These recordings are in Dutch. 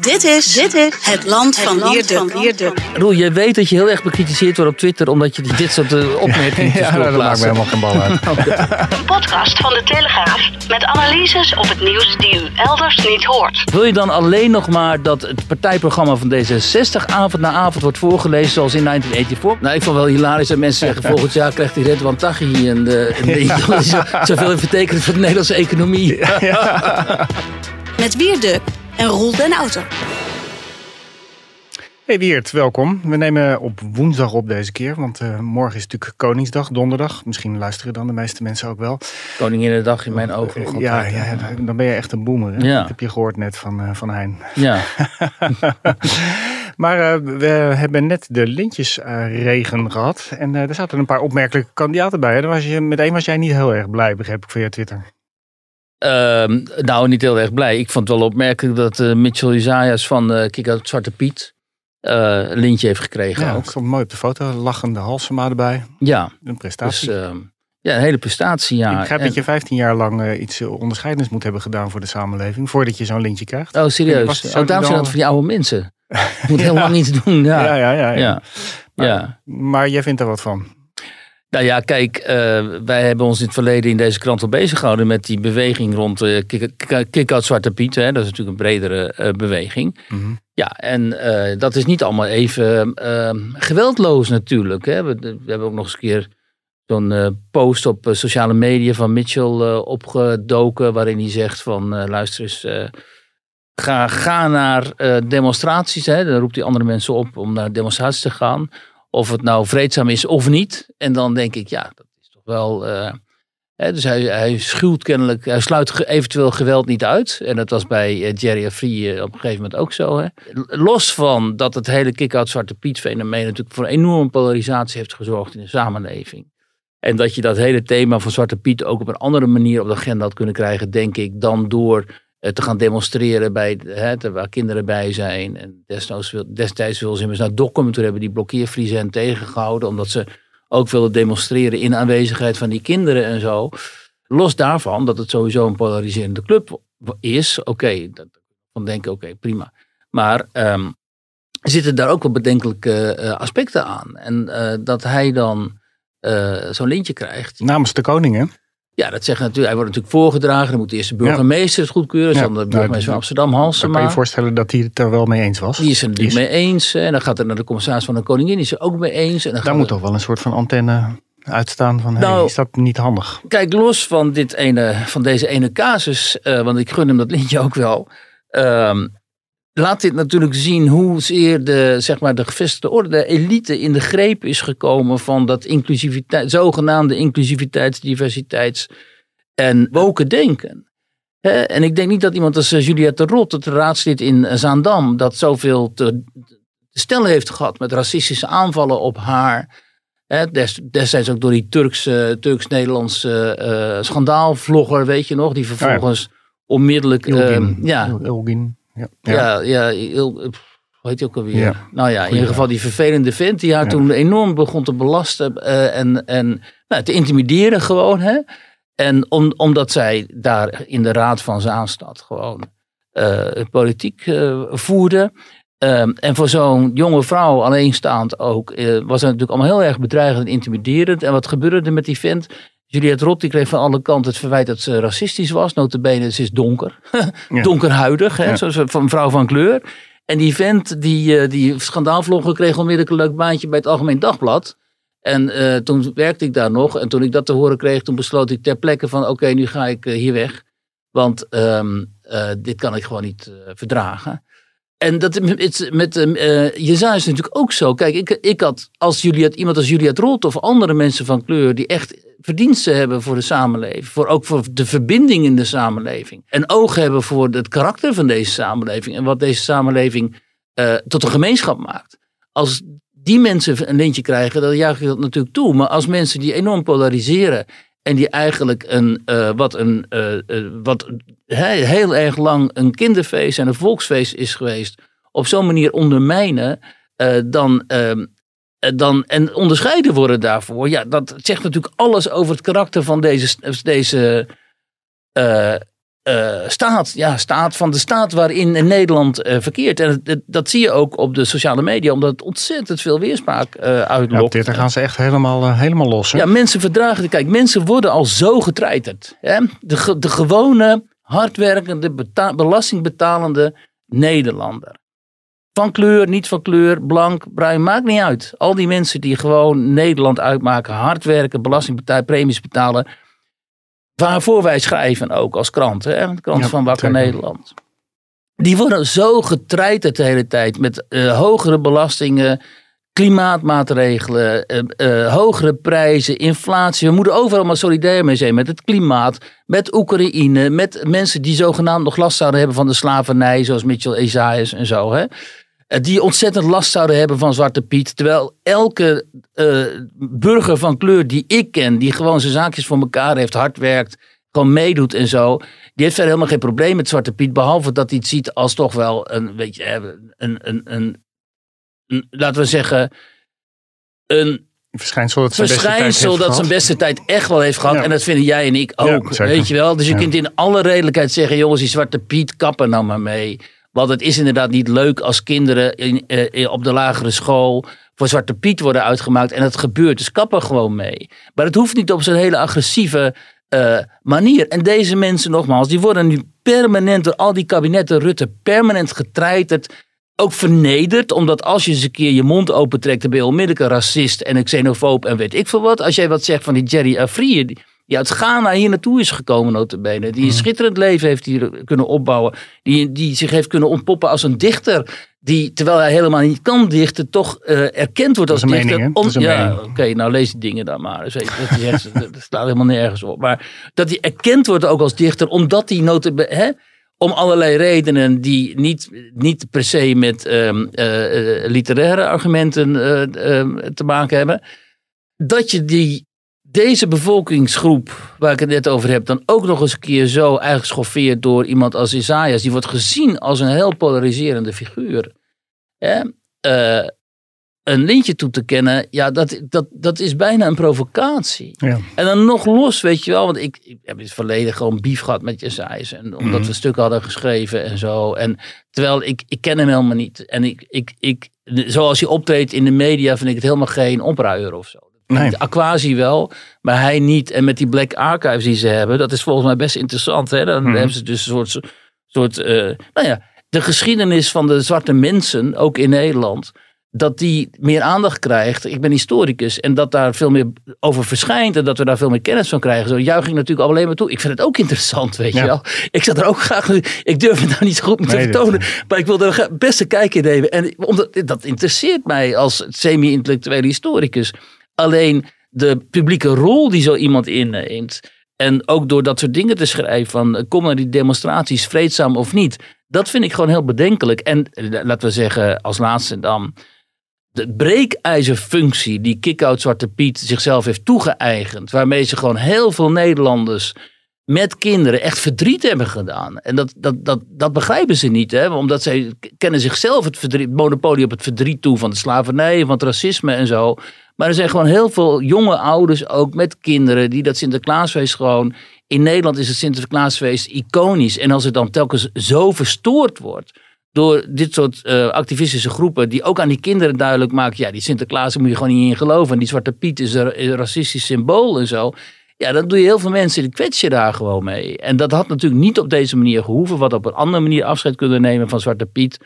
Dit is, dit is het land van Leerde. Roel, je weet dat je heel erg bekritiseerd wordt op Twitter omdat je dit soort eh, opmerkingen Ja, ja, dat maakt me helemaal geen bal uit. Een podcast van de Telegraaf met analyses op het nieuws die u elders niet hoort. Wil je dan alleen nog maar dat het partijprogramma van D66 avond na avond wordt voorgelezen zoals in 1984? Nou, ik vond wel hilarisch dat mensen zeggen volgend jaar krijgt die Redwan Taghi een, eh, zo- zoveel heeft betekend voor de Nederlandse economie. Met Wierduk en Roel den Auto. Hey Wiert, welkom. We nemen op woensdag op deze keer, want eh, morgen is natuurlijk Koningsdag, donderdag. Misschien luisteren dan de meeste mensen ook wel. Koninginnedag in mijn ogen. nog Eh, ja, ja, dan ben je echt een. Hè? Ja. Dat heb je gehoord net van, eh, van Hein. ja. Maar eh, we hebben net de lintjesregen gehad. En eh, er zaten een paar opmerkelijke kandidaten bij. Daar was je, meteen was jij niet heel erg blij, begreep ik via Twitter. Ehm, nou, niet heel erg blij. Ik vond het wel opmerkelijk dat eh, Mitchell Isaias van uh, Kik uit Zwarte Piet eh, een lintje heeft gekregen Ja, ook. stond mooi op de foto. Lachende Halsema erbij. Ja, Een dus prestatie. ehm, ja, een hele prestatie, ja. ik begrijp En- dat je 15 jaar lang eh, iets eh, onderscheidends moet hebben gedaan voor de samenleving. Voordat je zo'n lintje krijgt. Oh, serieus? Oh, daarom die zijn dan- dat voor die oude mensen. Je moet helemaal niets doen, ja. ja, ja, ja. ja. ja. Maar- ja. Maar jij vindt er wat van. Nou ja, kijk, eh, wij hebben ons in het verleden in deze krant al bezig gehouden met die beweging rond Kick- Kick-Out Zwarte Piet. Hè. Dat is natuurlijk een bredere eh, beweging. Mhm. Ja, en dat is niet allemaal even eh, geweldloos natuurlijk. Hè. We, we hebben ook nog eens een keer zo'n post op sociale media van Mitchell opgedoken. Waarin hij zegt van luister eens, ga, ga naar demonstraties. Hè. Dan roept hij andere mensen op om naar demonstraties te gaan. Of het nou vreedzaam is of niet. En dan denk ik, ja, dat is toch wel... eh, Hè, dus hij, hij schuwt kennelijk, hij sluit eventueel geweld niet uit. En dat was bij eh, Jerry Afri eh, op een gegeven moment ook zo. Hè. Los van dat het hele kick-out Zwarte Piet fenomeen natuurlijk voor een enorme polarisatie heeft gezorgd in de samenleving. En dat je dat hele thema van Zwarte Piet ook op een andere manier op de agenda had kunnen krijgen, denk ik, dan door te gaan demonstreren bij, hè, waar kinderen bij zijn. En destijds, destijds wilden ze immers naar Dokkum, toen hebben die blokkeervriezen hen tegengehouden, omdat ze ook wilden demonstreren in aanwezigheid van die kinderen en zo. Los daarvan dat het sowieso een polariserende club is, oké, dat dan denk ik oké, prima. Maar er zitten daar ook wel bedenkelijke eh, aspecten aan. En eh, dat hij dan eh, zo'n lintje krijgt. Namens de koning, hè? Ja, dat zegt natuurlijk, hij wordt natuurlijk voorgedragen. Dan moet de eerste burgemeester het goedkeuren. Ja, Dan de burgemeester van Amsterdam, Dan kan Halsema. je je voorstellen dat hij het er wel mee eens was. Die is natuurlijk is- mee eens. En dan gaat het naar de commissaris van de koningin. Die is er ook mee eens. En dan Daar moet het- toch wel een soort van antenne uitstaan van, hey, Nou- is dat niet handig? Kijk, los van, dit ene, van deze ene casus, eh, want ik gun hem dat lintje ook wel. ehm, laat dit natuurlijk zien hoe zeer de, zeg maar, de gevestigde orde, de elite in de greep is gekomen van dat inclusiviteit, zogenaamde inclusiviteits, diversiteits en woken denken. En ik denk niet dat iemand als eh, Juliette Rot, het raadslid in eh, Zaandam, dat zoveel te, te stellen heeft gehad met racistische aanvallen op haar. Hè, des- destijds ook door die Turks-Nederlandse Turks-Nederlandse, eh, schandaalvlogger, weet je nog, die vervolgens onmiddellijk. Ehm, ja. Ja. ja, ja, heel, hoe heet hij ook alweer? Ja. Nou ja, in ieder geval die vervelende vent die haar Ja. toen enorm begon te belasten eh, en, en nou, te intimideren gewoon. Hè? En om, omdat zij daar in de raad van Zaanstad gewoon eh, politiek eh, voerde. Ehm, en voor zo'n jonge vrouw, alleenstaand ook, was het natuurlijk allemaal heel erg bedreigend en intimiderend. En wat gebeurde er met die vent? Juliette Rot die kreeg van alle kanten het verwijt dat ze racistisch was. Notabene, ze is donker. Donkerhuidig, hè? Zoals van een vrouw van kleur. En die vent, die, eh, die schandaalvlogger, kreeg onmiddellijk een leuk baantje bij het Algemeen Dagblad. En eh, toen werkte ik daar nog. En toen ik dat te horen kreeg, toen besloot ik ter plekke van... oké, nu ga ik eh, hier weg. Want ehm, eh, dit kan ik gewoon niet verdragen. En dat met uh, Jezaja is natuurlijk ook zo. Kijk, ik, ik had als Juliet, iemand als Juliet Rolt of andere mensen van kleur... die echt verdiensten hebben voor de samenleving. Voor, ook voor de verbinding in de samenleving. En oog hebben voor het karakter van deze samenleving. En wat deze samenleving uh, tot een gemeenschap maakt. Als die mensen een lintje krijgen, dan juich ik dat natuurlijk toe. Maar als mensen die enorm polariseren en die eigenlijk een, uh, wat, een, uh, wat he, heel erg lang een kinderfeest en een volksfeest is geweest, op zo'n manier ondermijnen, dan, dan, en onderscheiden worden daarvoor. Ja, dat zegt natuurlijk alles over het karakter van deze, deze eh, staat, ja, staat van de staat waarin Nederland uh, verkeert. En dat, dat zie je ook op de sociale media, omdat het ontzettend veel weerspraak uitlokt. Ja, op Twitter gaan ze echt helemaal, helemaal los. Hè? Ja, mensen verdragen. Kijk, mensen worden al zo getreiterd. Hè? De, de gewone, hardwerkende, belastingbetalende Nederlander. Van kleur, niet van kleur, blank, bruin, maakt niet uit. Al die mensen die gewoon Nederland uitmaken, hard werken, belasting betalen, premies betalen Waarvoor wij schrijven ook als krant, hè? de krant van Wakker Nederland. Die worden zo getreiterd de hele tijd met uh, hogere belastingen, klimaatmaatregelen, uh, hogere prijzen, inflatie. We moeten overal maar solidair mee zijn met het klimaat, met Oekraïne, met mensen die zogenaamd nog last zouden hebben van de slavernij, zoals Mitchell Esaias en zo. Hè? Die ontzettend last zouden hebben van Zwarte Piet. Terwijl elke uh, burger van kleur die ik ken, die gewoon zijn zaakjes voor elkaar heeft, hard werkt, gewoon meedoet en zo. Die heeft verder helemaal geen probleem met Zwarte Piet. Behalve dat hij het ziet als toch wel een, weet je, een, een, een, een laten we zeggen, een verschijnsel dat zijn, verschijnsel beste, tijd dat zijn beste tijd echt wel heeft gehad. En dat vinden jij en ik ook. weet je wel? Dus je kunt in alle redelijkheid zeggen: jongens, die Zwarte Piet kappen nou maar mee. Want het is inderdaad niet leuk als kinderen in, uh, op de lagere school voor Zwarte Piet worden uitgemaakt. En het gebeurt. Dus kappen gewoon mee. Maar het hoeft niet op zo'n hele agressieve uh, manier. En deze mensen, nogmaals, die worden nu permanent door al die kabinetten Rutte permanent getreiterd. Ook vernederd, omdat als je eens een keer je mond opentrekt, dan ben je onmiddellijk een racist en een xenofoob en weet ik veel wat. Als jij wat zegt van die Jerry Afrië, die uit Ghana hier naartoe is gekomen notabene. Die een mhm. schitterend leven heeft hier kunnen opbouwen. Die, die zich heeft kunnen ontpoppen als een dichter. Die, terwijl hij helemaal niet kan dichten, toch uh, erkend wordt als dat dichter. Mening, ja, oké, nou lees die dingen dan maar. Dat, is dat, staat helemaal nergens op. Maar dat hij erkend wordt ook als dichter, omdat hij notabene... Hè, om allerlei redenen die niet, niet per se met um, uh, literaire argumenten uh, te maken hebben. Dat je die deze bevolkingsgroep, waar ik het net over heb, dan ook nog eens een keer zo eigenlijk schoffeert door iemand als Isaias, die wordt gezien als een heel polariserende figuur. Uh, een lintje toe te kennen, ja, dat, dat, dat is bijna een provocatie. Ja. En dan nog los, weet je wel, want ik, ik heb in het verleden gewoon bief gehad met Isaias. En omdat mhm. we stukken hadden geschreven en zo. En terwijl ik, ik ken hem helemaal niet. En ik, ik, ik, zoals hij optreedt in de media, vind ik het helemaal geen opruier of zo. Nee. Aquasi wel, maar hij niet. En met die Black Archives die ze hebben, dat is volgens mij best interessant. Hè? Dan mhm. hebben ze dus een soort, soort uh, nou ja, de geschiedenis van de zwarte mensen, ook in Nederland, dat die meer aandacht krijgt. Ik ben historicus en dat daar veel meer over verschijnt en dat we daar veel meer kennis van krijgen. Zo juich ik natuurlijk alleen maar toe. Ik vind het ook interessant, weet je wel. Ik zat er ook graag, ik durf het nou niet zo goed mee te vertonen, maar ik wil er best een kijk in nemen. En omdat, dat interesseert mij als semi-intellectuele historicus. Alleen de publieke rol die zo iemand inneemt. En ook door dat soort dingen te schrijven van kom naar die demonstraties vreedzaam of niet. Dat vind ik gewoon heel bedenkelijk. En eh, laten we zeggen als laatste dan. De breekijzerfunctie die Kickout Zwarte Piet zichzelf heeft toegeëigend. Waarmee ze gewoon heel veel Nederlanders met kinderen echt verdriet hebben gedaan. En dat, dat, dat, dat begrijpen ze niet. Hè? Omdat zij kennen zichzelf het, verdriet, monopolie op het verdriet toe van de slavernij, van het racisme en zo. Maar er zijn gewoon heel veel jonge ouders ook met kinderen die dat Sinterklaasfeest gewoon... In Nederland is het Sinterklaasfeest iconisch. En als het dan telkens zo verstoord wordt door dit soort uh, activistische groepen die ook aan die kinderen duidelijk maken, ja, die Sinterklaas moet je gewoon niet in geloven. En die Zwarte Piet is een, racistisch symbool en zo. Ja, dan doe je heel veel mensen, die kwets je daar gewoon mee. En dat had natuurlijk niet op deze manier gehoeven. Wat op een andere manier afscheid kunnen nemen van Zwarte Piet.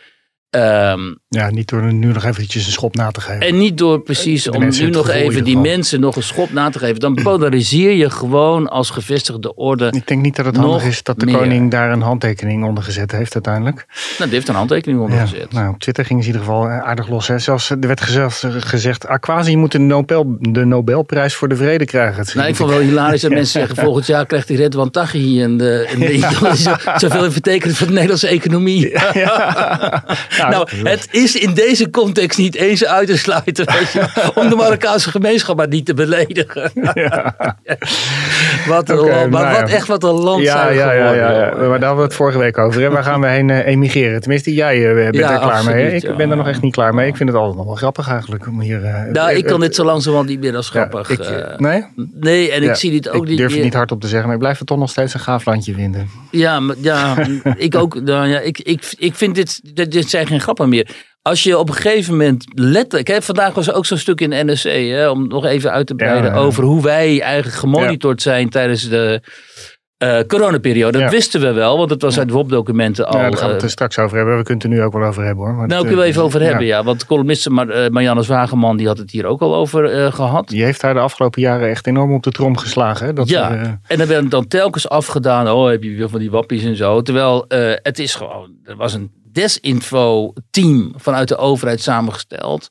Um, ja, niet door nu nog eventjes een schop na te geven. En niet door precies om nu nog even die mensen nog een schop na te geven. Dan polariseer je gewoon als gevestigde orde. Ik denk niet dat het handig is dat de koning daar een handtekening onder gezet heeft uiteindelijk. Nou, die heeft een handtekening onder gezet. Nou, op Twitter ging ze in ieder geval aardig los. Hè. Zelfs, er werd gezegd, gezegd Aquasi moet de, Nobel, de Nobelprijs voor de vrede krijgen. Nou, ik vond wel hilarisch dat mensen zeggen volgend jaar krijgt hij Redwan Taghi en de, en de, ja. zoveel betekent voor de Nederlandse economie. Ja, nou, het is in deze context niet eens uit te sluiten, weet je, om de Marokkaanse gemeenschap maar niet te beledigen. Ja. wat een okay, maar nou wat, echt wat een land ja, zijn ja, ja, ja, ja, Maar daar hadden we het vorige week over. Hè? Waar gaan we heen uh, emigreren? Tenminste, jij uh, bent er klaar mee. Ik ben er nog echt niet klaar mee. Ik vind het altijd nog wel grappig eigenlijk. Om hier, uh, nou, ik kan dit zo langzamerhand niet meer als grappig. Ik, nee? Nee, en ik zie dit ook ik niet durf het niet hardop te zeggen, maar ik blijf het toch nog steeds een gaaf landje vinden. Ja, maar, ja ik ook. Nou, ja, ik, ik, ik vind dit, dit zijn geen grappen meer. Als je op een gegeven moment letterlijk. Hè, vandaag was er ook zo'n stuk in de NSC. Hè, om nog even uit te breiden. over hoe wij eigenlijk gemonitord zijn tijdens de. Uh, coronaperiode, dat wisten we wel, want het was uit WOP-documenten al. Ja, daar gaan we het er straks over hebben. We kunnen het er nu ook wel over hebben hoor. Maar nou, kunnen we even over hebben, ja. Want columniste Mar uh, Marianne Zwageman, die had het hier ook al over uh, gehad. Die heeft daar de afgelopen jaren echt enorm op de trom geslagen. Hè? Dat ja, en er werd dan telkens afgedaan. Oh, heb je weer van die wappies en zo. Terwijl het is gewoon, er was een desinfo-team vanuit de overheid samengesteld.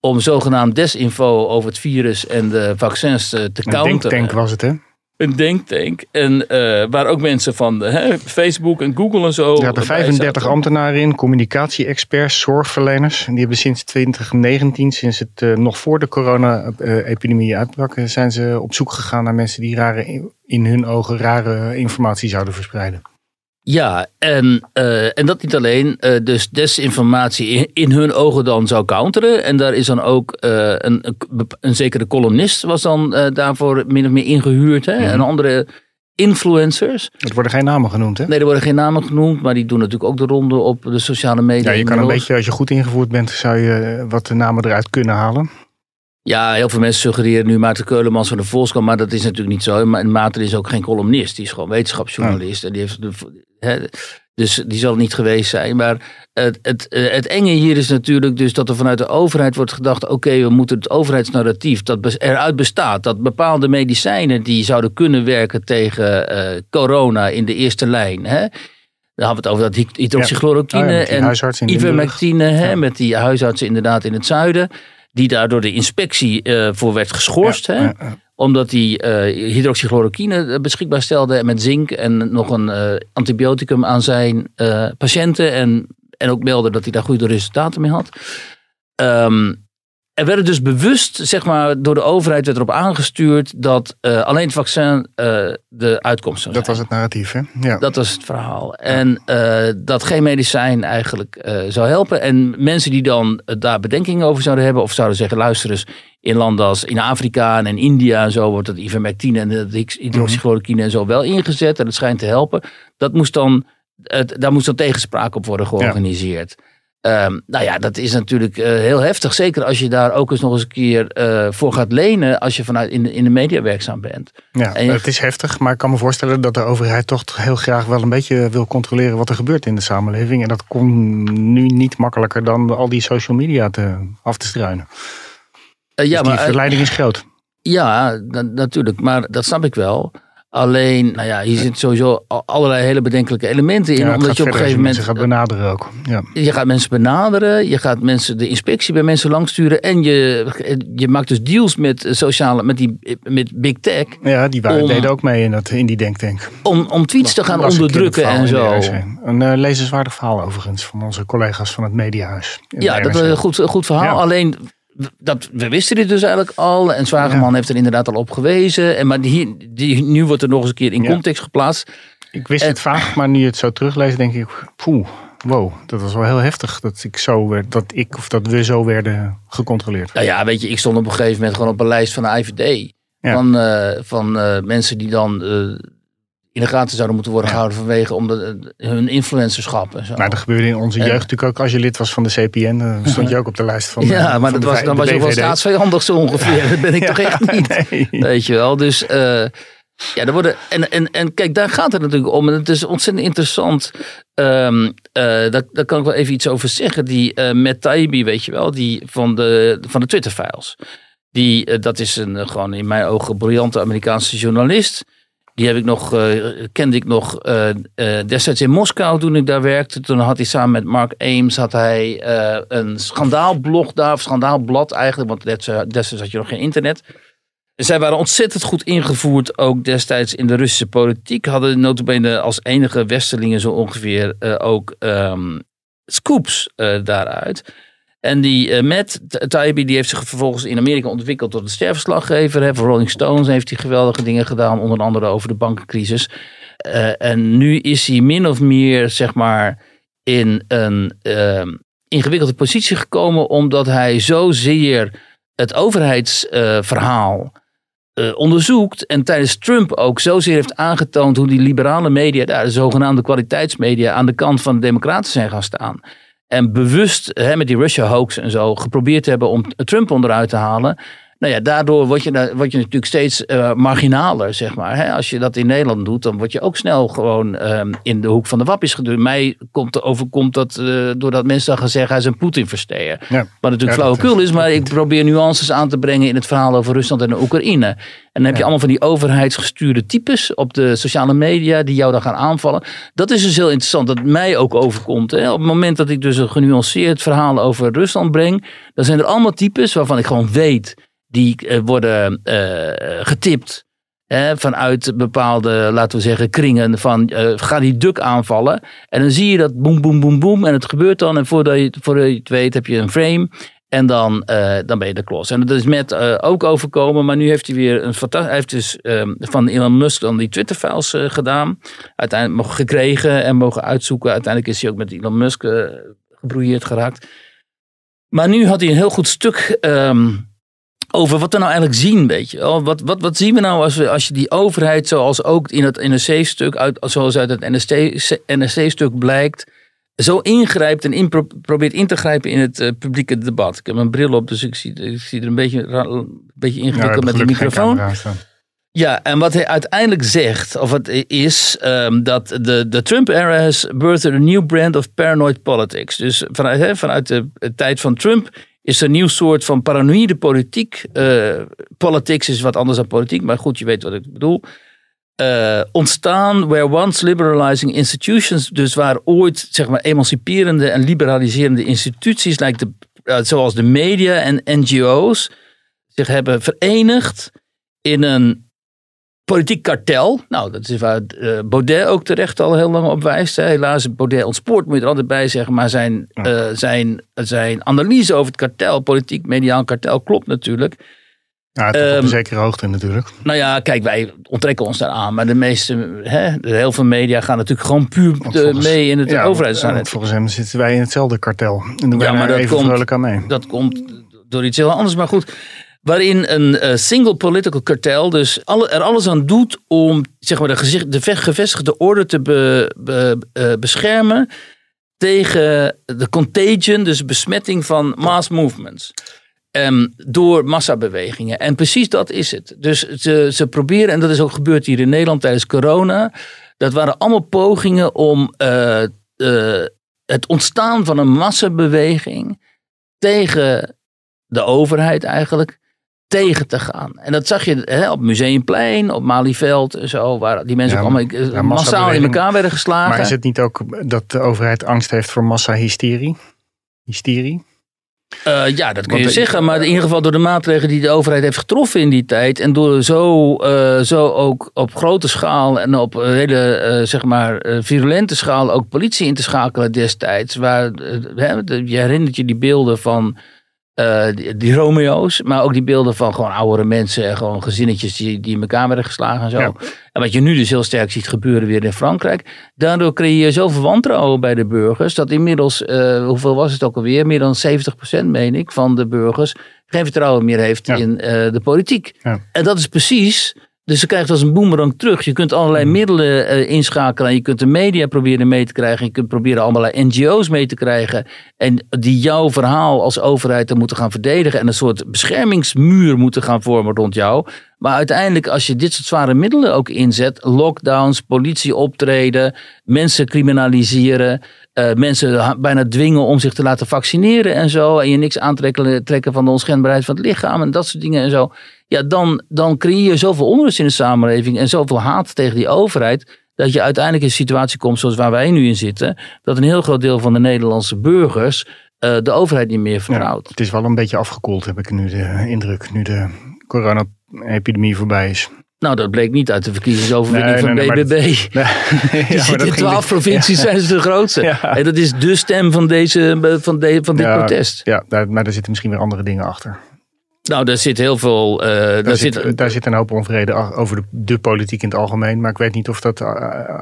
Om zogenaamd desinfo over het virus en de vaccins te, te counteren. Een denktank was het, hè? Een denktank. En uh, waar ook mensen van hè, Facebook en Google en zo. Ja, er 35 ambtenaren in, communicatie-experts, zorgverleners. En die hebben sinds 2019, sinds het uh, nog voor de corona-epidemie uitbrak, zijn ze op zoek gegaan naar mensen die rare, in hun ogen rare informatie zouden verspreiden. Ja, en, uh, en dat niet alleen. Uh, dus desinformatie in, in, hun ogen dan zou counteren. En daar is dan ook uh, een, een, zekere columnist was dan daarvoor min of meer ingehuurd. Hè? En andere influencers. Er worden geen namen genoemd, hè? Nee, er worden geen namen genoemd. Maar die doen natuurlijk ook de ronde op de sociale media. Ja, je kan een beetje, als je goed ingevoerd bent, zou je wat de namen eruit kunnen halen. Ja, heel veel mensen suggereren nu Maarten Keulemans van de Volkskrant, maar dat is natuurlijk niet zo. Maar Maarten is ook geen columnist, die is gewoon wetenschapsjournalist. En die heeft de, dus die zal niet geweest zijn. Maar het, het, het enge hier is natuurlijk dus dat er vanuit de overheid wordt gedacht: oké, we moeten het overheidsnarratief dat eruit bestaat, dat bepaalde medicijnen die zouden kunnen werken tegen uh, corona in de eerste lijn. Hè, dan hadden we het over dat hydroxychloroquine ja. Oh ja, en ivermectine, hè, met die huisartsen inderdaad in het zuiden die daar door de inspectie uh, voor werd geschorst. hè? Omdat die uh, hydroxychloroquine eh, beschikbaar stelde met zink en nog een uh, antibioticum aan zijn patiënten. En, en ook meldde dat hij daar goede resultaten mee had. Um, er werden dus bewust, zeg maar, door de overheid werd erop aangestuurd dat uh, alleen het vaccin uh, de uitkomst zou zijn. Dat was het narratief, hè? Ja. Dat was het verhaal. En uh, dat geen medicijn eigenlijk zou helpen. En mensen die dan daar bedenkingen over zouden hebben, of zouden zeggen: luister eens, in landen als in Afrika en in India en zo wordt het ivermectine en de hydroxychloroquine en zo wel ingezet en het schijnt te helpen. Dat moest dan, daar moest dan tegenspraak op worden georganiseerd. Ja. Um, nou ja, dat is natuurlijk uh, heel heftig. Zeker als je daar ook eens nog eens een keer uh, voor gaat lenen. als je vanuit in de, in de media werkzaam bent. Ja, het is heftig. Maar ik kan me voorstellen dat de overheid toch heel graag wel een beetje wil controleren. wat er gebeurt in de samenleving. En dat kon nu niet makkelijker dan al die social media te, af te struinen. Uh, ja, dus die maar, verleiding is groot. Ja, natuurlijk. Maar dat snap ik wel. Alleen, nou ja, hier zitten sowieso allerlei hele bedenkelijke elementen in. Ja, omdat je op een gegeven moment. Je gaat benaderen ook. Ja. Je gaat mensen benaderen, je gaat mensen de inspectie bij mensen langsturen. En je, je maakt dus deals met sociale, met die met big tech. Ja, die waren, deden ook mee in, dat, in die denktank. Om, om tweets te gaan onderdrukken en zo. Een uh, lezenswaardig verhaal overigens van onze collega's van het Mediahuis. Ja, dat is een goed, goed verhaal. Alleen dat, we wisten dit dus eigenlijk al. En Zwageman heeft er inderdaad al op gewezen. En, maar die, die, nu wordt er nog eens een keer in context geplaatst. Ik wist het vaak, maar nu je het zo terugleest, denk ik, poeh, wow, dat was wel heel heftig dat ik zo werd, dat ik of dat we zo werden gecontroleerd. Nou ja, weet je, ik stond op een gegeven moment gewoon op een lijst van de IVD. Van, uh, van uh, mensen die dan uh, in de gaten zouden moeten worden gehouden vanwege om de, hun influencerschap. En zo. Nou, dat gebeurde in onze jeugd natuurlijk ook. Als je lid was van de CPN, dan stond je ook op de lijst van. Ja, maar dat was, dan was je wel staatsvijandig zo ongeveer. Dat ben ik toch echt niet. Weet je wel. Dus uh, ja, er worden. En, en, en kijk, daar gaat het natuurlijk om. En het is ontzettend interessant. Um, uh, daar, daar kan ik wel even iets over zeggen. Die uh, Matt Taibbi, weet je wel, die van de, van de Twitter-files. Die, dat is een gewoon in mijn ogen briljante Amerikaanse journalist. Die heb ik nog, uh, kende ik nog uh, uh, destijds in Moskou toen ik daar werkte. Toen had hij samen met Mark Ames had hij, een schandaalblog daar, of schandaalblad eigenlijk, want destijds had je nog geen internet. Zij waren ontzettend goed ingevoerd, ook destijds in de Russische politiek. Hadden notabene als enige westerlingen zo ongeveer ook um, scoops daaruit. En die Matt Taibbi die heeft zich vervolgens in Amerika ontwikkeld tot een sterverslaggever. Voor Rolling Stones heeft hij geweldige dingen gedaan, onder andere over de bankencrisis. en nu is hij min of meer, zeg maar, in een ehm, ingewikkelde positie gekomen, omdat hij zozeer het overheidsverhaal uh, onderzoekt. En tijdens Trump ook zozeer heeft aangetoond hoe die liberale media, de zogenaamde kwaliteitsmedia, aan de kant van de Democraten zijn gaan staan. En bewust hè, met die Russia hoax en zo geprobeerd hebben om Trump onderuit te halen. Nou ja, daardoor word je, word je natuurlijk steeds uh, marginaler, zeg maar. Hè? Als je dat in Nederland doet, dan word je ook snel gewoon um, in de hoek van de wappies geduwd. Mij komt, overkomt dat uh, doordat mensen dan gaan zeggen hij is een Poetin-versteer. Ja. Wat natuurlijk flauwekul is, maar ik probeer nuances aan te brengen in het verhaal over Rusland en de Oekraïne. En dan heb je allemaal van die overheidsgestuurde types op de sociale media die jou dan gaan aanvallen. Dat is dus heel interessant, dat mij ook overkomt. Hè? Op het moment dat ik dus een genuanceerd verhaal over Rusland breng, dan zijn er allemaal types waarvan ik gewoon weet die uh, worden uh, getipt vanuit bepaalde, laten we zeggen, kringen van uh, ga die duk aanvallen. En dan zie je dat boem, boem, boem, boem en het gebeurt dan. En voordat je, voordat je het weet heb je een frame en dan, dan ben je de klos. En dat is met ook overkomen, maar nu heeft hij weer een fantastisch. Hij heeft dus ehm, van Elon Musk dan die Twitter-files gedaan. Uiteindelijk mogen gekregen en mogen uitzoeken. Uiteindelijk is hij ook met Elon Musk gebrouilleerd geraakt. Maar nu had hij een heel goed stuk um, over wat we nou eigenlijk zien, weet je wel. Wat, wat, wat zien we nou als, we, als je die overheid, zoals ook in het NSC-stuk, uit, zoals uit het NSC-stuk blijkt, zo ingrijpt en in, probeert in te grijpen in het uh, publieke debat. Ik heb mijn bril op, dus ik zie, ik zie er een beetje, een beetje ingewikkeld met de microfoon. Ja, en wat hij uiteindelijk zegt, of het is um, dat de, de Trump-era has birthed a new brand of paranoid politics. Dus vanuit, vanuit de, de tijd van Trump is er een nieuw soort van paranoïde politiek. Uh, politics is wat anders dan politiek, maar goed, je weet wat ik bedoel. Uh, ontstaan where once liberalizing institutions, dus waar ooit zeg maar emanciperende en liberaliserende instituties, de, uh, zoals de media en NGO's, zich hebben verenigd in een politiek kartel. Nou, dat is waar uh, Baudet ook terecht al heel lang op wijst. Helaas, Baudet ontspoort, moet je er altijd bij zeggen. Maar zijn, uh, zijn, zijn analyse over het kartel, politiek mediaal kartel, klopt natuurlijk. Ja, het um, op een ehm, zekere hoogte natuurlijk. Nou ja, kijk, wij onttrekken ons daar aan. Maar de meeste, hè, heel veel media gaan natuurlijk gewoon puur volgens, mee in het ja, overheidszaak. Volgens hem zitten wij in hetzelfde kartel. En doen ja, maar dat even komt, aan mee. Dat komt door iets heel anders. Maar goed, waarin een uh, single political cartel dus er alles aan doet om zeg maar, de, gezicht, de gevestigde orde te uh, beschermen tegen de contagion, dus besmetting van mass movements. Um, door massabewegingen. En precies dat is het. Dus ze, ze proberen, en dat is ook gebeurd hier in Nederland tijdens corona. Dat waren allemaal pogingen om uh, het ontstaan van een massabeweging tegen de overheid eigenlijk tegen te gaan. En dat zag je hè, op Museumplein, op Malieveld zo, waar die mensen ook allemaal ja, massaal in elkaar werden geslagen. Maar is het niet ook dat de overheid angst heeft voor massahysterie? Hysterie? Uh, ja, dat kun je zeggen. Maar in ieder geval door de maatregelen die de overheid heeft getroffen in die tijd. En door zo, uh, zo ook op grote schaal en op hele uh, zeg maar, virulente schaal ook politie in te schakelen destijds. Waar, je herinnert je die beelden van uh, die, Romeo's, maar ook die beelden van gewoon oudere mensen en gewoon gezinnetjes die, die in elkaar werden geslagen en zo. En wat je nu dus heel sterk ziet gebeuren weer in Frankrijk. Daardoor creëer je zoveel wantrouwen bij de burgers dat inmiddels, uh, hoeveel was het ook alweer, meer dan 70% meen ik van de burgers geen vertrouwen meer heeft in uh, de politiek. Ja. En dat is precies dus je krijgt als een boemerang terug. Je kunt allerlei hmm. middelen uh, inschakelen. En je kunt de media proberen mee te krijgen. Je kunt proberen allerlei NGO's mee te krijgen. En die jouw verhaal als overheid dan moeten gaan verdedigen. En een soort beschermingsmuur moeten gaan vormen rond jou. Maar uiteindelijk, als je dit soort zware middelen ook inzet. Lockdowns, politie optreden, mensen criminaliseren. Uh, mensen bijna dwingen om zich te laten vaccineren en zo. En je niks aantrekken trekken van de onschendbaarheid van het lichaam. En dat soort dingen en zo ja, dan, dan creëer je zoveel onrust in de samenleving en zoveel haat tegen die overheid. Dat je uiteindelijk in een situatie komt zoals waar wij nu in zitten. Dat een heel groot deel van de Nederlandse burgers uh, de overheid niet meer vertrouwt. het is wel een beetje afgekoeld, heb ik nu de indruk, nu de corona-epidemie voorbij is. Nou, dat bleek niet uit de verkiezingsoverwinning Nee, van nee, BBB. Nee. Die Ja, in twaalf provincies zijn ze de grootste. Ja. En dat is de stem van, deze, van, de, van dit protest. Ja, daar, maar daar zitten misschien weer andere dingen achter. Nou, daar zit heel veel... eh, daar, Daar, zit, zit, daar zit een hoop onvrede over de, de politiek in het algemeen. Maar ik weet niet of dat eh,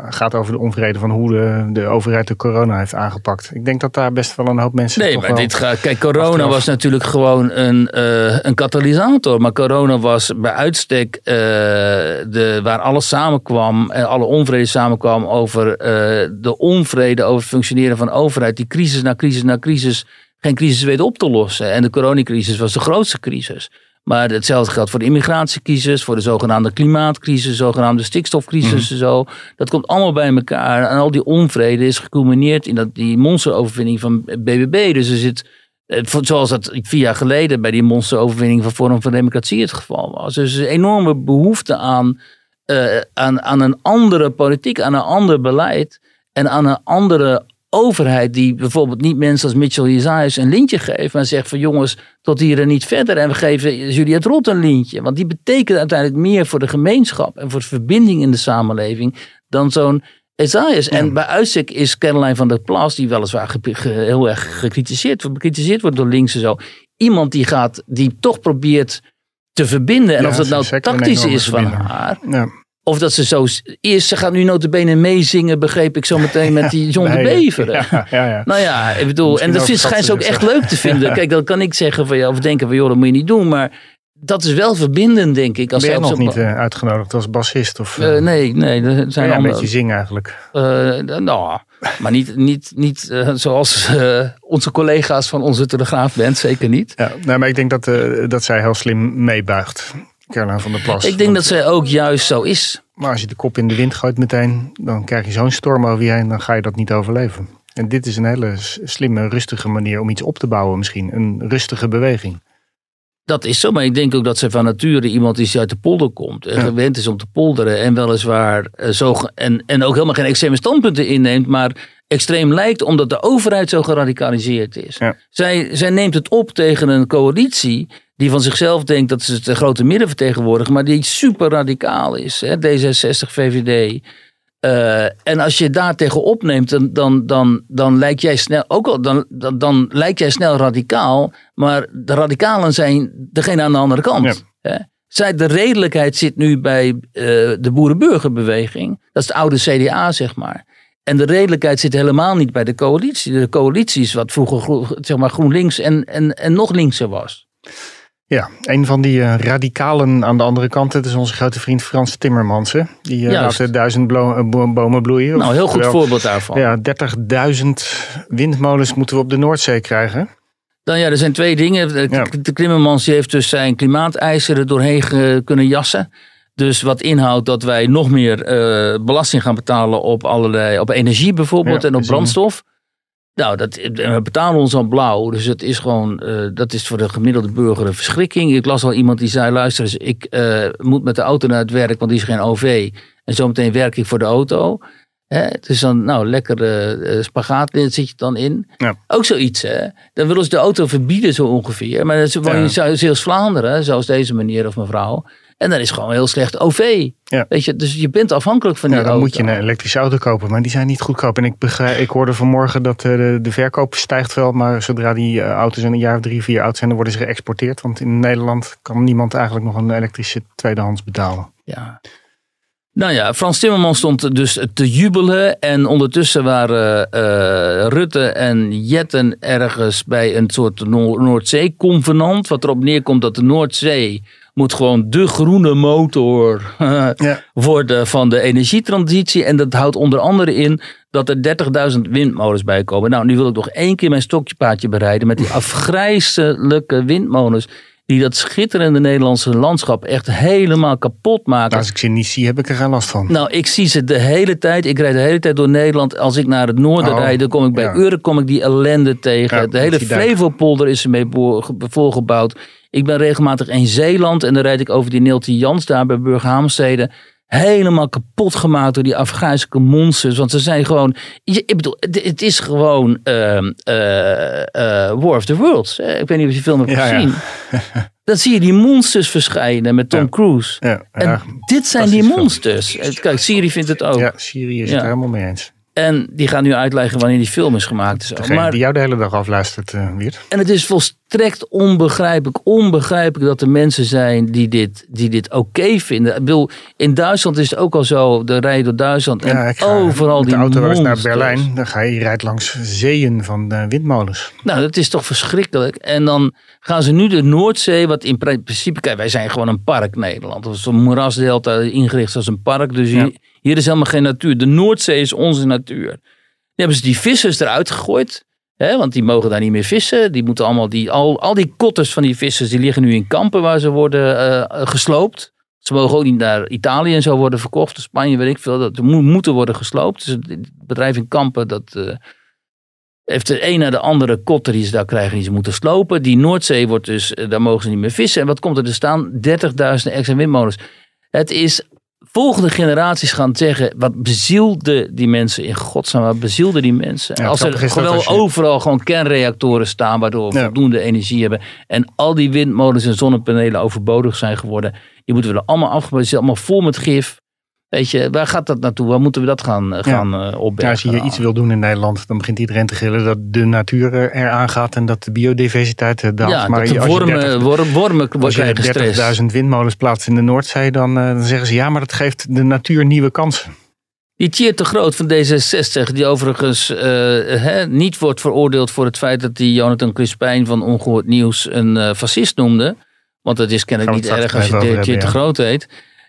gaat over de onvrede van hoe de, de overheid de corona heeft aangepakt. Ik denk dat daar best wel een hoop mensen. Nee, maar dit gaat. Kijk, corona achteraf. was natuurlijk gewoon een, eh, een katalysator. Maar corona was bij uitstek eh, de, waar alles samenkwam, en alle onvrede samenkwam over eh, de onvrede over het functioneren van de overheid. Die crisis na crisis na crisis geen crisis weet op te lossen. En de coronacrisis was de grootste crisis. Maar hetzelfde geldt voor de immigratiecrisis, voor de zogenaamde klimaatcrisis, zogenaamde stikstofcrisis en zo. Dat komt allemaal bij elkaar. En al die onvrede is geculmineerd in dat, die monsteroverwinning van BBB. Dus er zit, eh, zoals dat vier jaar geleden bij die monsteroverwinning van Forum voor Democratie het geval was. Dus er is een enorme behoefte aan, eh, aan, aan een andere politiek, aan een ander beleid en aan een andere overheid die bijvoorbeeld niet mensen als Mitchell Jezajas een lintje geeft, maar zegt van jongens, tot hier en niet verder en we geven Juliette Rot een lintje. Want die betekent uiteindelijk meer voor de gemeenschap en voor de verbinding in de samenleving dan zo'n Jezajas. En bij uitstek is Caroline van der Plas, die weliswaar heel erg gecritiseerd, wordt- bekritiseerd wordt door links en zo, iemand die gaat, die toch probeert te verbinden. En Ja, of dat nou tactisch is van haar, Ja. Of dat ze zo is, ze gaat nu notabene meezingen, begreep ik zo meteen met die John de Beveren. Ja, ja, ja. Nou ja, ik bedoel, Misschien en dat vindt, schijnt ze ook echt leuk te vinden. Kijk, dat kan ik zeggen van, ja, of denken van, joh, dat moet je niet doen. Maar dat is wel verbindend, denk ik. Als ben je nog niet eh, uitgenodigd als bassist? Of, eh, nee, nee, er zijn ja, een andere... beetje zingen eigenlijk. nou, maar niet, niet, niet zoals onze collega's van onze Telegraafband, zeker niet. Ja, nee, maar ik denk dat, dat zij heel slim meebuigt. Caroline van der Plas. Ik denk dat zij ook juist zo is. Maar als je de kop in de wind gooit meteen, dan krijg je zo'n storm over je heen, dan ga je dat niet overleven. En dit is een hele slimme, rustige manier om iets op te bouwen misschien. Een rustige beweging. Dat is zo, maar ik denk ook dat ze van nature iemand is die uit de polder komt. En Ja. gewend is om te polderen. En weliswaar eh, zo. En, en ook helemaal geen extreme standpunten inneemt. Maar extreem lijkt omdat de overheid zo geradicaliseerd is. Ja. Zij, zij neemt het op tegen een coalitie. Die van zichzelf denkt dat ze het grote midden vertegenwoordigen. maar die super radicaal is. Hè? D66, VVD. Eh, en als je daar tegen opneemt, dan, dan, dan, dan lijk jij snel, ook al, dan, dan, dan lijk jij snel radicaal, maar de radicalen zijn degene aan de andere kant. Hè? Zij, de redelijkheid zit nu bij eh, de boerenburgerbeweging. Dat is de oude CDA, zeg maar. En de redelijkheid zit helemaal niet bij de coalitie. De coalitie is wat vroeger zeg maar, GroenLinks en, en, en nog linkser was. Ja, een van die eh, radicalen aan de andere kant, dat is onze grote vriend Frans Timmermans. hè. Die Juist. laat de duizend blo- eh, bo- bomen bloeien. Nou, heel goed voorbeeld daarvan. Ja, 30.000 windmolens moeten we op de Noordzee krijgen. Dan ja, er zijn twee dingen. De, Ja. de Klimmermans die heeft dus zijn klimaateisen er doorheen kunnen jassen. Dus wat inhoudt dat wij nog meer belasting gaan betalen op allerlei, op energie bijvoorbeeld Ja, en op brandstof. Nou, dat, we betalen ons al blauw. Dus het is gewoon, eh, dat is voor de gemiddelde burger een verschrikking. Ik las al iemand die zei, luister eens, ik eh, moet met de auto naar het werk, want die is geen OV. En zometeen werk ik voor de auto. Hè, het is dan, nou, lekker eh, spagaat zit je dan in. Ja. Ook zoiets, hè. Dan willen ze de auto verbieden zo ongeveer. Maar wonen Ja. in Zeeuws-Vlaanderen, zoals deze meneer of mevrouw. En dan is gewoon heel slecht OV. Ja. Weet je, dus je bent afhankelijk van die Ja, dan auto. moet je een elektrische auto kopen, maar die zijn niet goedkoop. En ik, begrijp, ik hoorde vanmorgen dat eh, de, de verkoop stijgt wel, maar zodra die eh, auto's een jaar of drie, vier oud zijn, dan worden ze geëxporteerd. Want in Nederland kan niemand eigenlijk nog een elektrische tweedehands betalen. Ja. Nou ja, Frans Timmermans stond dus te jubelen. En ondertussen waren eh, Rutte en Jetten ergens bij een soort Noor- Noordzee-convenant. Wat erop neerkomt dat de Noordzee moet gewoon de groene motor Ja. worden van de energietransitie. En dat houdt onder andere in dat er 30.000 windmolens bij komen. Nou, nu wil ik nog één keer mijn stokjepaadje bereiden met die afgrijzelijke windmolens. Die dat schitterende Nederlandse landschap echt helemaal kapot maken. Nou, als ik ze niet zie, heb ik er geen last van. Nou, ik zie ze de hele tijd. Ik rijd de hele tijd door Nederland. Als ik naar het noorden Oh, rijd, dan kom ik bij ja. Urk kom ik die ellende tegen. Ja, de hele. Flevopolder is ermee bo- ge- volgebouwd. Ik ben regelmatig in Zeeland en dan rijd ik over die Neeltje Jans daar bij Burghaamstede. helemaal kapot gemaakt door die Afghaanse monsters. Want ze zijn gewoon, ik bedoel, het, is gewoon ehm, eh, eh, War of the Worlds. Ik weet niet of je film hebt Ja, ja. gezien. Dan zie je die monsters verschijnen met Tom Ja. Cruise. Ja, En dit zijn die film. monsters. Eh, Kijk, Siri vindt het ook. ja, Syrië is het er helemaal mee eens. En die gaan nu uitleggen wanneer die film is gemaakt. Zo. Degene Maar, die jou de hele dag afluistert, Wiert. en het is volstrekt onbegrijpelijk, onbegrijpelijk dat er mensen zijn die dit, die dit oké vinden. Ik bedoel, in Duitsland is het ook al zo, de rijden door Duitsland en Ja, ik ga overal die de auto naar. Berlijn. Dan ga je, je rijdt langs zeeën van eh, windmolens. Nou, dat is toch verschrikkelijk. En dan gaan ze nu de Noordzee, wat in pri- principe, kijk, wij zijn gewoon een park Nederland. Of zo'n moerasdelta ingericht als een park. Dus Ja. hier, hier is helemaal geen natuur. De Noordzee is onze natuur. Die hebben ze die vissers eruit gegooid. Want die mogen daar niet meer vissen. Die moeten allemaal die, al, al die kotters van die vissers, die liggen nu in kampen waar ze worden eh, gesloopt. Ze mogen ook niet naar Italië en zo worden verkocht. Spanje, weet ik veel. Dat mo- moeten worden gesloopt. Dus het bedrijf in kampen, dat... eh, heeft de een naar de andere kotter die ze daar krijgen, die ze moeten slopen. Die Noordzee wordt dus, eh, daar mogen ze niet meer vissen. En wat komt er te staan? 30.000 extra windmolens. Het is, volgende generaties gaan zeggen, wat bezielde die mensen in godsnaam, wat bezielde die mensen? Ja, als er gewoon als je- overal gewoon kernreactoren staan, waardoor we Ja. voldoende energie hebben. En al die windmolens en zonnepanelen overbodig zijn geworden. Die moeten we er allemaal afgebouwd. Ze zijn allemaal vol met gif. Weet je, waar gaat dat naartoe? Waar moeten we dat gaan, eh, gaan eh, Ja, opbergen? als je hier iets wil doen in Nederland, dan begint iedereen te gillen dat de natuur eh, eraan gaat en dat de biodiversiteit daalt. Ja, maar dat de als je wormen, 30 wormen, wormen Als je krijgen stress. 30.000 windmolens plaatst in de Noordzee, dan, dan zeggen ze ja, maar dat geeft de natuur nieuwe kansen. Die Tjeerd de Groot van D66, die overigens niet wordt veroordeeld voor het feit dat hij Jonathan Crispijn van Ongehoord Nieuws een fascist noemde. Want dat is kennelijk niet erg als je de hebben, Groot heet.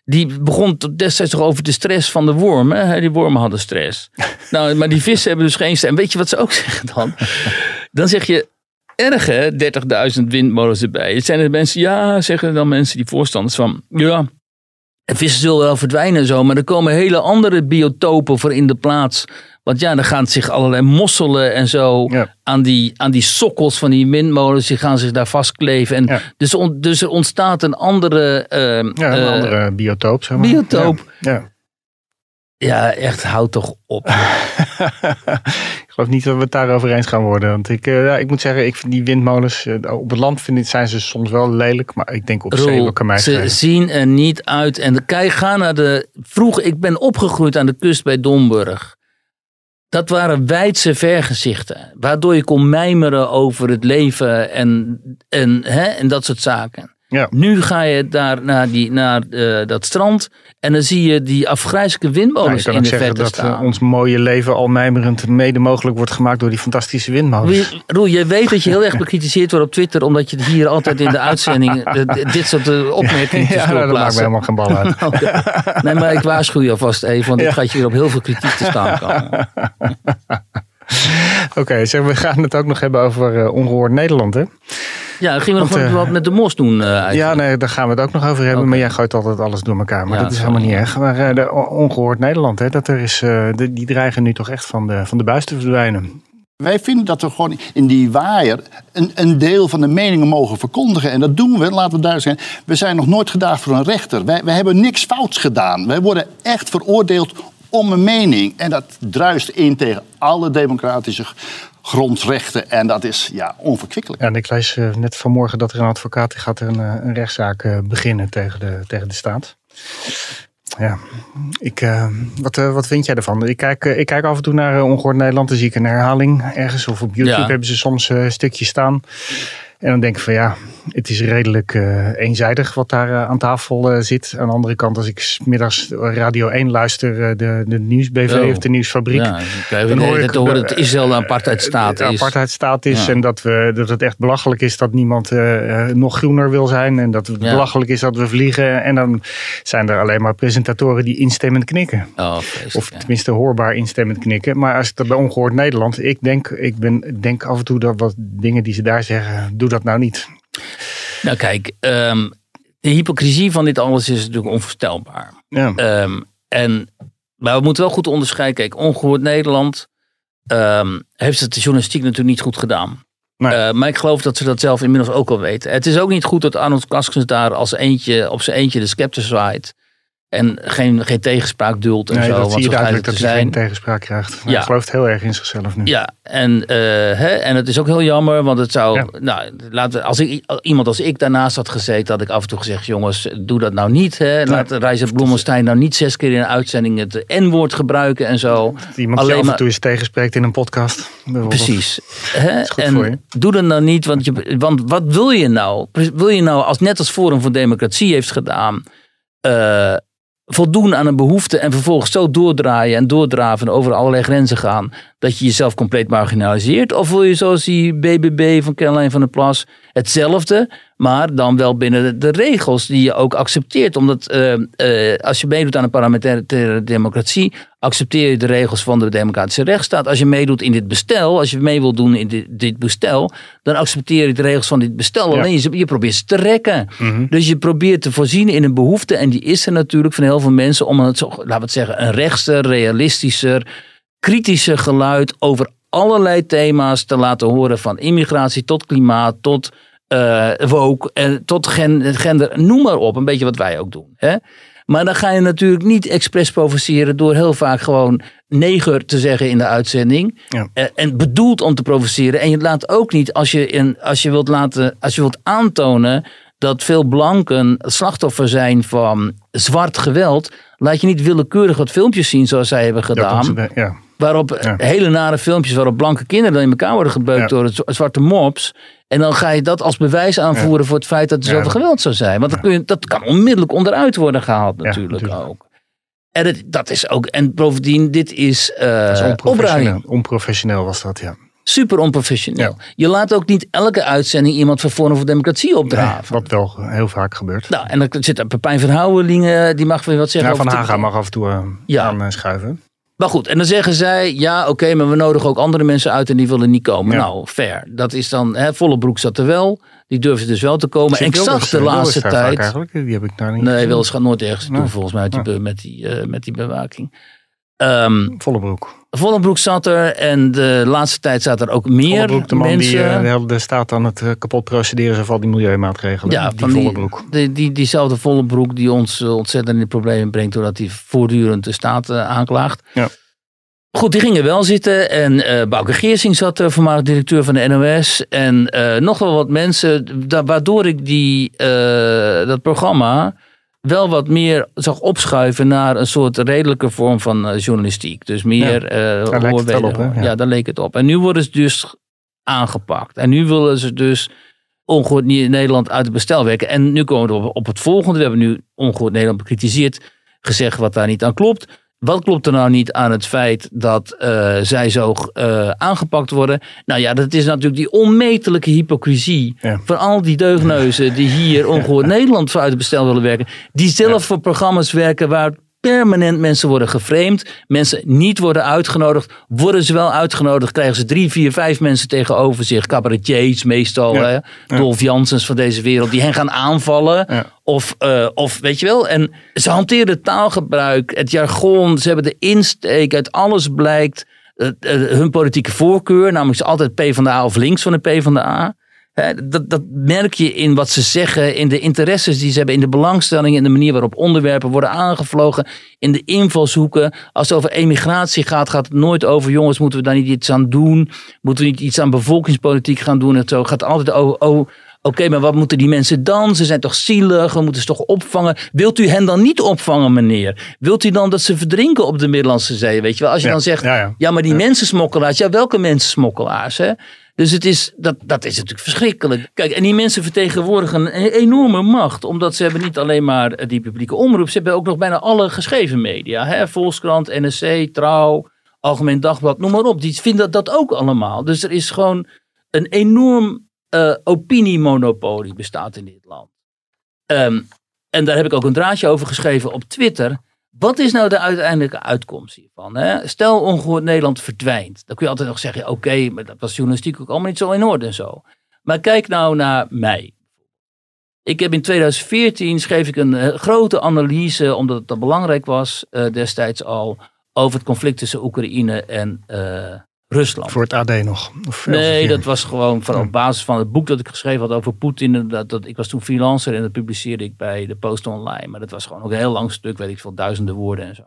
Die begon destijds toch over de stress van de wormen. Hè? Die wormen hadden stress. nou, maar die vissen hebben dus geen stress. En weet je wat ze ook zeggen dan? Dan zeg je, erg hè, 30.000 windmolens erbij. Het zijn er mensen, ja, zeggen dan mensen die voorstanders van, ja, en vissen zullen wel verdwijnen en zo, maar er komen hele andere biotopen voor in de plaats. Want ja, dan gaan zich allerlei mosselen en zo Ja. aan, die, aan die sokkels van die windmolens, die gaan zich daar vastkleven. En Ja. dus, on- dus er ontstaat een andere, eh, Ja, een eh, andere biotoop. Zeg maar. biotoop. Ja. Ja, echt, houd toch op. ik geloof niet dat we het daarover eens gaan worden. Want ik, ja, ik moet zeggen, ik vind die windmolens eh, op het land vind ik, zijn ze soms wel lelijk. Maar ik denk op zee Roel, kan mij ze zien er niet uit. En kijk, ga naar de. Vroeger, ik ben opgegroeid aan de kust bij Domburg. Dat waren wijdse vergezichten. Waardoor je kon mijmeren over het leven en, en, hè, en dat soort zaken. Ja. Nu ga je daar naar, die, naar eh, dat strand. En dan zie je die afgrijzelijke Nou, windmolens kan in de verte dat eh, staan. ons mooie leven al mijmerend mede mogelijk wordt gemaakt door die fantastische windmolens. Roel, je weet dat je heel erg bekritiseerd wordt op Twitter. Omdat je hier altijd in de uitzending dit soort eh, opmerkingen Ja, nou, dat maakt me helemaal geen bal uit. Oké. Nee, maar ik waarschuw je alvast even, want Ja. gaat je weer op heel veel kritiek te staan komen. Oké, zeg, we gaan het ook nog hebben over eh, ongehoord Nederland, hè? Ja, gingen we nog Want, wat, eh, wat met de mos doen eh, eigenlijk? Ja, nee, daar gaan we het ook nog over hebben. Maar jij gooit altijd alles door elkaar. Maar Ja, dat is helemaal niet erg. Maar eh, de ongehoord Nederland, hè, dat er is, eh, de- die dreigen nu toch echt van de, van de buis te verdwijnen. Wij vinden dat we gewoon in die waaier een, een deel van de meningen mogen verkondigen. En dat doen we, laten we duidelijk zijn. We zijn nog nooit gedaagd voor een rechter. Wij, wij hebben niks fouts gedaan. Wij worden echt veroordeeld om een mening. En dat druist in tegen alle democratische grondrechten. En dat is ja, onverkwikkelijk. Ja, en ik lees eh, net vanmorgen dat er een advocaat die gaat een, eh, een rechtszaak eh, beginnen tegen de, tegen de staat. Ja, ik, eh, wat, wat vind jij ervan? Ik kijk, ik kijk af en toe naar eh, Ongehoord Nederland. Dan zie ik een herhaling ergens. Of op YouTube Ja. hebben ze soms stukjes staan. En dan denk ik van ja, het is redelijk eh, eenzijdig wat daar eh, aan tafel eh, zit. Aan de andere kant, als ik 's middags Radio 1 luister, de, de Nieuwsbv Oh. of de Nieuwsfabriek. Ja, dan Dan hoor ik te horen dat Israël een apartheidstaat is. apartheidstaat is. Ja. En dat, we, dat het echt belachelijk is dat niemand nog groener wil zijn. En dat het Ja. belachelijk is dat we vliegen. En dan zijn er alleen maar presentatoren die instemmend knikken. Oh, Of tenminste hoorbaar instemmend knikken. Maar als het bij Ongehoord Nederland. Ik denk, ik ben, denk af en toe dat wat dingen die ze daar zeggen. Doe dat nou niet. Nou kijk, ehm, de hypocrisie van dit alles is natuurlijk onvoorstelbaar. Ja. Ehm, en, maar we moeten wel goed onderscheiden. Kijk, Ongehoord Nederland ehm, heeft het de journalistiek natuurlijk niet goed gedaan. Nee. Eh, maar ik geloof dat ze dat zelf inmiddels ook al weten. Het is ook niet goed dat Arnold Kaskens daar als eentje, op zijn eentje de scepter zwaait. En geen, geen tegenspraak dult en Nee, zo. dat zie je duidelijk dat hij geen tegenspraak krijgt. Ja. Hij gelooft heel erg in zichzelf nu. Ja, en, eh, hè, en het is ook heel jammer, want het zou. Ja. Nou, laten, als ik, iemand als ik daarnaast had gezeten, had ik af en toe gezegd: jongens, doe dat nou niet. Hè. Laat Reizer Bloemenstein nou niet zes keer in een uitzending het N-woord gebruiken en zo. Dat Iemand Alleen af en maar- toe eens tegenspreekt in een podcast. Precies. Hè? is goed voor je. En doe dat nou niet, want, je, want wat wil je nou? Wil je nou, als net als Forum voor Democratie heeft gedaan, eh, voldoen aan een behoefte en vervolgens zo doordraaien en doordraven en over allerlei grenzen gaan, dat je jezelf compleet marginaliseert? Of wil je zoals die BBB van Caroline van der Plas hetzelfde, maar dan wel binnen de, de regels die je ook accepteert? Omdat eh, eh, als je meedoet aan een parlementaire democratie, accepteer je de regels van de democratische rechtsstaat. Als je meedoet in dit bestel, als je mee wilt doen in dit, dit bestel, dan accepteer je de regels van dit bestel. Ja. Alleen je, je probeert ze te rekken. Mhm. Dus je probeert te voorzien in een behoefte, en die is er natuurlijk van heel veel mensen, om een, zo- laten we het zeggen, een rechtser, realistischer, kritischer geluid over allerlei thema's te laten horen. Van immigratie tot klimaat, tot eh woke, en tot gen- gender, noem maar op. Een beetje wat wij ook doen. Hè? Maar dan ga je natuurlijk niet expres provoceren door heel vaak gewoon neger te zeggen in de uitzending. Ja. Eh, En bedoeld om te provoceren. En je laat ook niet, als je, in, als je, wilt, laten, als je wilt aantonen dat veel blanken slachtoffer zijn van zwart geweld, laat je niet willekeurig wat filmpjes zien zoals zij hebben Ja, gedaan. ja. Waarop eh, Ja. hele nare filmpjes waarop blanke kinderen dan in elkaar worden gebeukt Ja. door het zwarte mops. En dan ga je dat als bewijs aanvoeren voor het feit dat er zoveel geweld zou zijn. Want dat, kun je, dat kan onmiddellijk onderuit worden gehaald natuurlijk, natuurlijk. ook. En het, dat is ook, en bovendien, dit is, eh Dat is onprofessioneel. Onprofessioneel was dat, ja. Super onprofessioneel. Je laat ook niet elke uitzending iemand van Forum voor Democratie opdraven. Wat wel heel vaak gebeurt. Nou, en dan zit er Pepijn van Houwelingen, die mag weer wat zeggen. Ja, van Haga mag af en toe eh, Ja. aanschuiven. Maar goed, en dan zeggen zij, ja oké, maar we nodigen ook andere mensen uit en die willen niet komen. Ja. Nou, fair. Dat is dan, hè, Vollebroek zat er wel, die durfde dus wel te komen. En ik Wilders- zag de Wilders laatste tijd... Eigenlijk. Die heb ik daar niet Nee. Wils gaat nooit ergens toe Nee. volgens mij die, met die, eh, met die bewaking. Ehm Volle broek. Vollebroek zat er en de laatste tijd zaten er ook meer de man mensen. die eh, de hele de staat aan het eh, kapot procederen van die milieumaatregelen. Ja, die van volle die, die, die, diezelfde volle broek die ons eh, ontzettend in de problemen brengt. doordat hij voortdurend de staat aanklaagt. Ja. Goed, die gingen wel zitten. En eh Bouke Geersing zat er, voormalig directeur van de NOS. En nog wel wat mensen. da- waardoor ik die, dat programma wel wat meer zag opschuiven naar een soort redelijke vorm van eh, journalistiek. Dus meer eh het op, ja. Ja. daar leek het op. En nu worden ze dus aangepakt. En nu willen ze dus ongehoord Nederland uit het bestel werken. En nu komen we op, op het volgende. We hebben nu ongehoord Nederland bekritiseerd. Gezegd wat daar niet aan klopt. Wat klopt er nou niet aan het feit dat eh, zij zo eh, aangepakt worden? Nou ja, dat is natuurlijk die onmetelijke hypocrisie Ja. van al die deugneuzen die hier ongehoord Nederland voor uit het bestel willen werken. Die zelf voor programma's werken waar permanent mensen worden geframed. Mensen niet worden uitgenodigd. Worden ze wel uitgenodigd, krijgen ze drie, vier, vijf mensen tegenover zich. Cabaretiers meestal, Ja. hè, Dolf Janssens van deze wereld. Die hen gaan aanvallen. Ja. Of, eh, of weet je wel. En ze hanteren het taalgebruik, het jargon. Ze hebben de insteek. Uit alles blijkt eh, eh, hun politieke voorkeur. Namelijk ze altijd PvdA of links van de PvdA. Hè, dat, dat merk je in wat ze zeggen, in de interesses die ze hebben, in de belangstelling, in de manier waarop onderwerpen worden aangevlogen, in de invalshoeken. Als het over emigratie gaat, gaat het nooit over, jongens, moeten we daar niet iets aan doen? Moeten we niet iets aan bevolkingspolitiek gaan doen? En zo gaat het altijd over, oh, oké, maar wat moeten die mensen dan? Ze zijn toch zielig, we moeten ze toch opvangen? Wilt u hen dan niet opvangen, meneer? Wilt u dan dat ze verdrinken op de Middellandse Zee? Weet je wel, als je Ja, dan zegt, ja, ja. ja, maar die mensensmokkelaars, ja, welke mensensmokkelaars? Hè? Dus het is, dat, dat is natuurlijk verschrikkelijk. Kijk, en die mensen vertegenwoordigen een enorme macht. Omdat ze hebben niet alleen maar eh, die publieke omroep. Ze hebben ook nog bijna alle geschreven media. Hè? Volkskrant, NSC, Trouw, Algemeen Dagblad, noem maar op. Die vinden dat ook allemaal. Dus er is gewoon een enorm eh, opiniemonopolie bestaat in dit land. Ehm, en daar heb ik ook een draadje over geschreven op Twitter. Wat is nou de uiteindelijke uitkomst hiervan? Hè? Stel ongehoord Nederland verdwijnt. Dan kun je altijd nog zeggen, oké, maar dat was journalistiek ook allemaal niet zo in orde en zo. Maar kijk nou naar mij. Ik heb in 2014 schreef ik een eh, grote analyse, omdat het dat belangrijk was eh, destijds al, over het conflict tussen Oekraïne en eh, Rusland. Voor het AD nog? Of nee, dat was gewoon van, op basis van het boek dat ik geschreven had over Poetin. Dat, dat, ik was toen freelancer en dat publiceerde ik bij de Post Online. Maar dat was gewoon ook een heel lang stuk, weet ik veel, duizenden woorden en zo.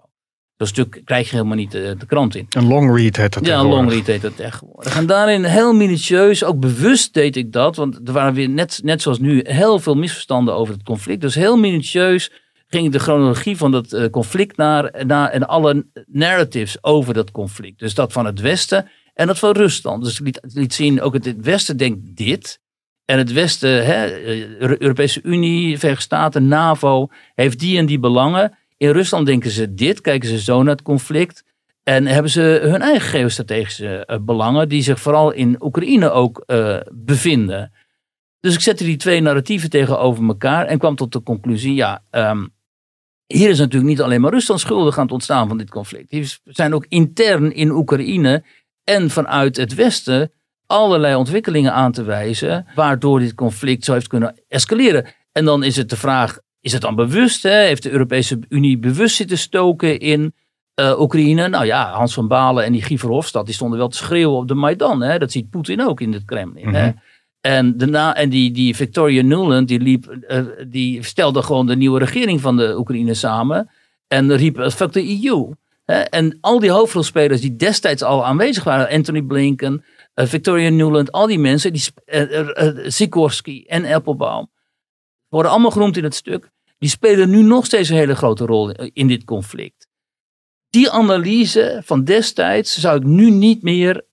Dat stuk krijg je helemaal niet de, de krant in. Een long read heet dat Ja, een long read heet dat tegenwoordig. En daarin heel minutieus, ook bewust deed ik dat. Want er waren weer net, net zoals nu heel veel misverstanden over het conflict. Dus heel minutieus ging de chronologie van dat eh, conflict naar, naar en alle narratives over dat conflict. Dus dat van het Westen en dat van Rusland. Dus ik liet, zien, ook het, Westen denkt dit. En het Westen, hè, eh, Euro- Europese Unie, Verenigde Staten, NAVO, heeft die en die belangen. In Rusland denken ze dit, kijken ze zo naar het conflict. En hebben ze hun eigen geostrategische eh, belangen, die zich vooral in Oekraïne ook bevinden. Dus ik zette die twee narratieven tegenover elkaar en kwam tot de conclusie: ja, ehm, hier is natuurlijk niet alleen maar Rusland schuldig aan het ontstaan van dit conflict. Hier zijn ook intern in Oekraïne en vanuit het Westen allerlei ontwikkelingen aan te wijzen, waardoor dit conflict zo heeft kunnen escaleren. En dan is het de vraag: is het dan bewust? Hè? Heeft de Europese Unie bewust zitten stoken in eh, Oekraïne? Nou ja, Hans van Balen en die Guy Verhofstadt die stonden wel te schreeuwen op de Maidan. Hè? Dat ziet Poetin ook in het Kremlin. hè? En, daarna, en die, die Victoria Nuland, die, liep, eh, die stelde gewoon de nieuwe regering van de Oekraïne samen. En riep, eh, fuck de EU. En al die hoofdrolspelers die destijds al aanwezig waren, Anthony Blinken, eh, Victoria Nuland, al die mensen, die, Sikorsky en Applebaum, worden allemaal genoemd in het stuk. Die spelen nu nog steeds een hele grote rol in- in dit conflict. Die analyse van destijds zou ik nu niet meer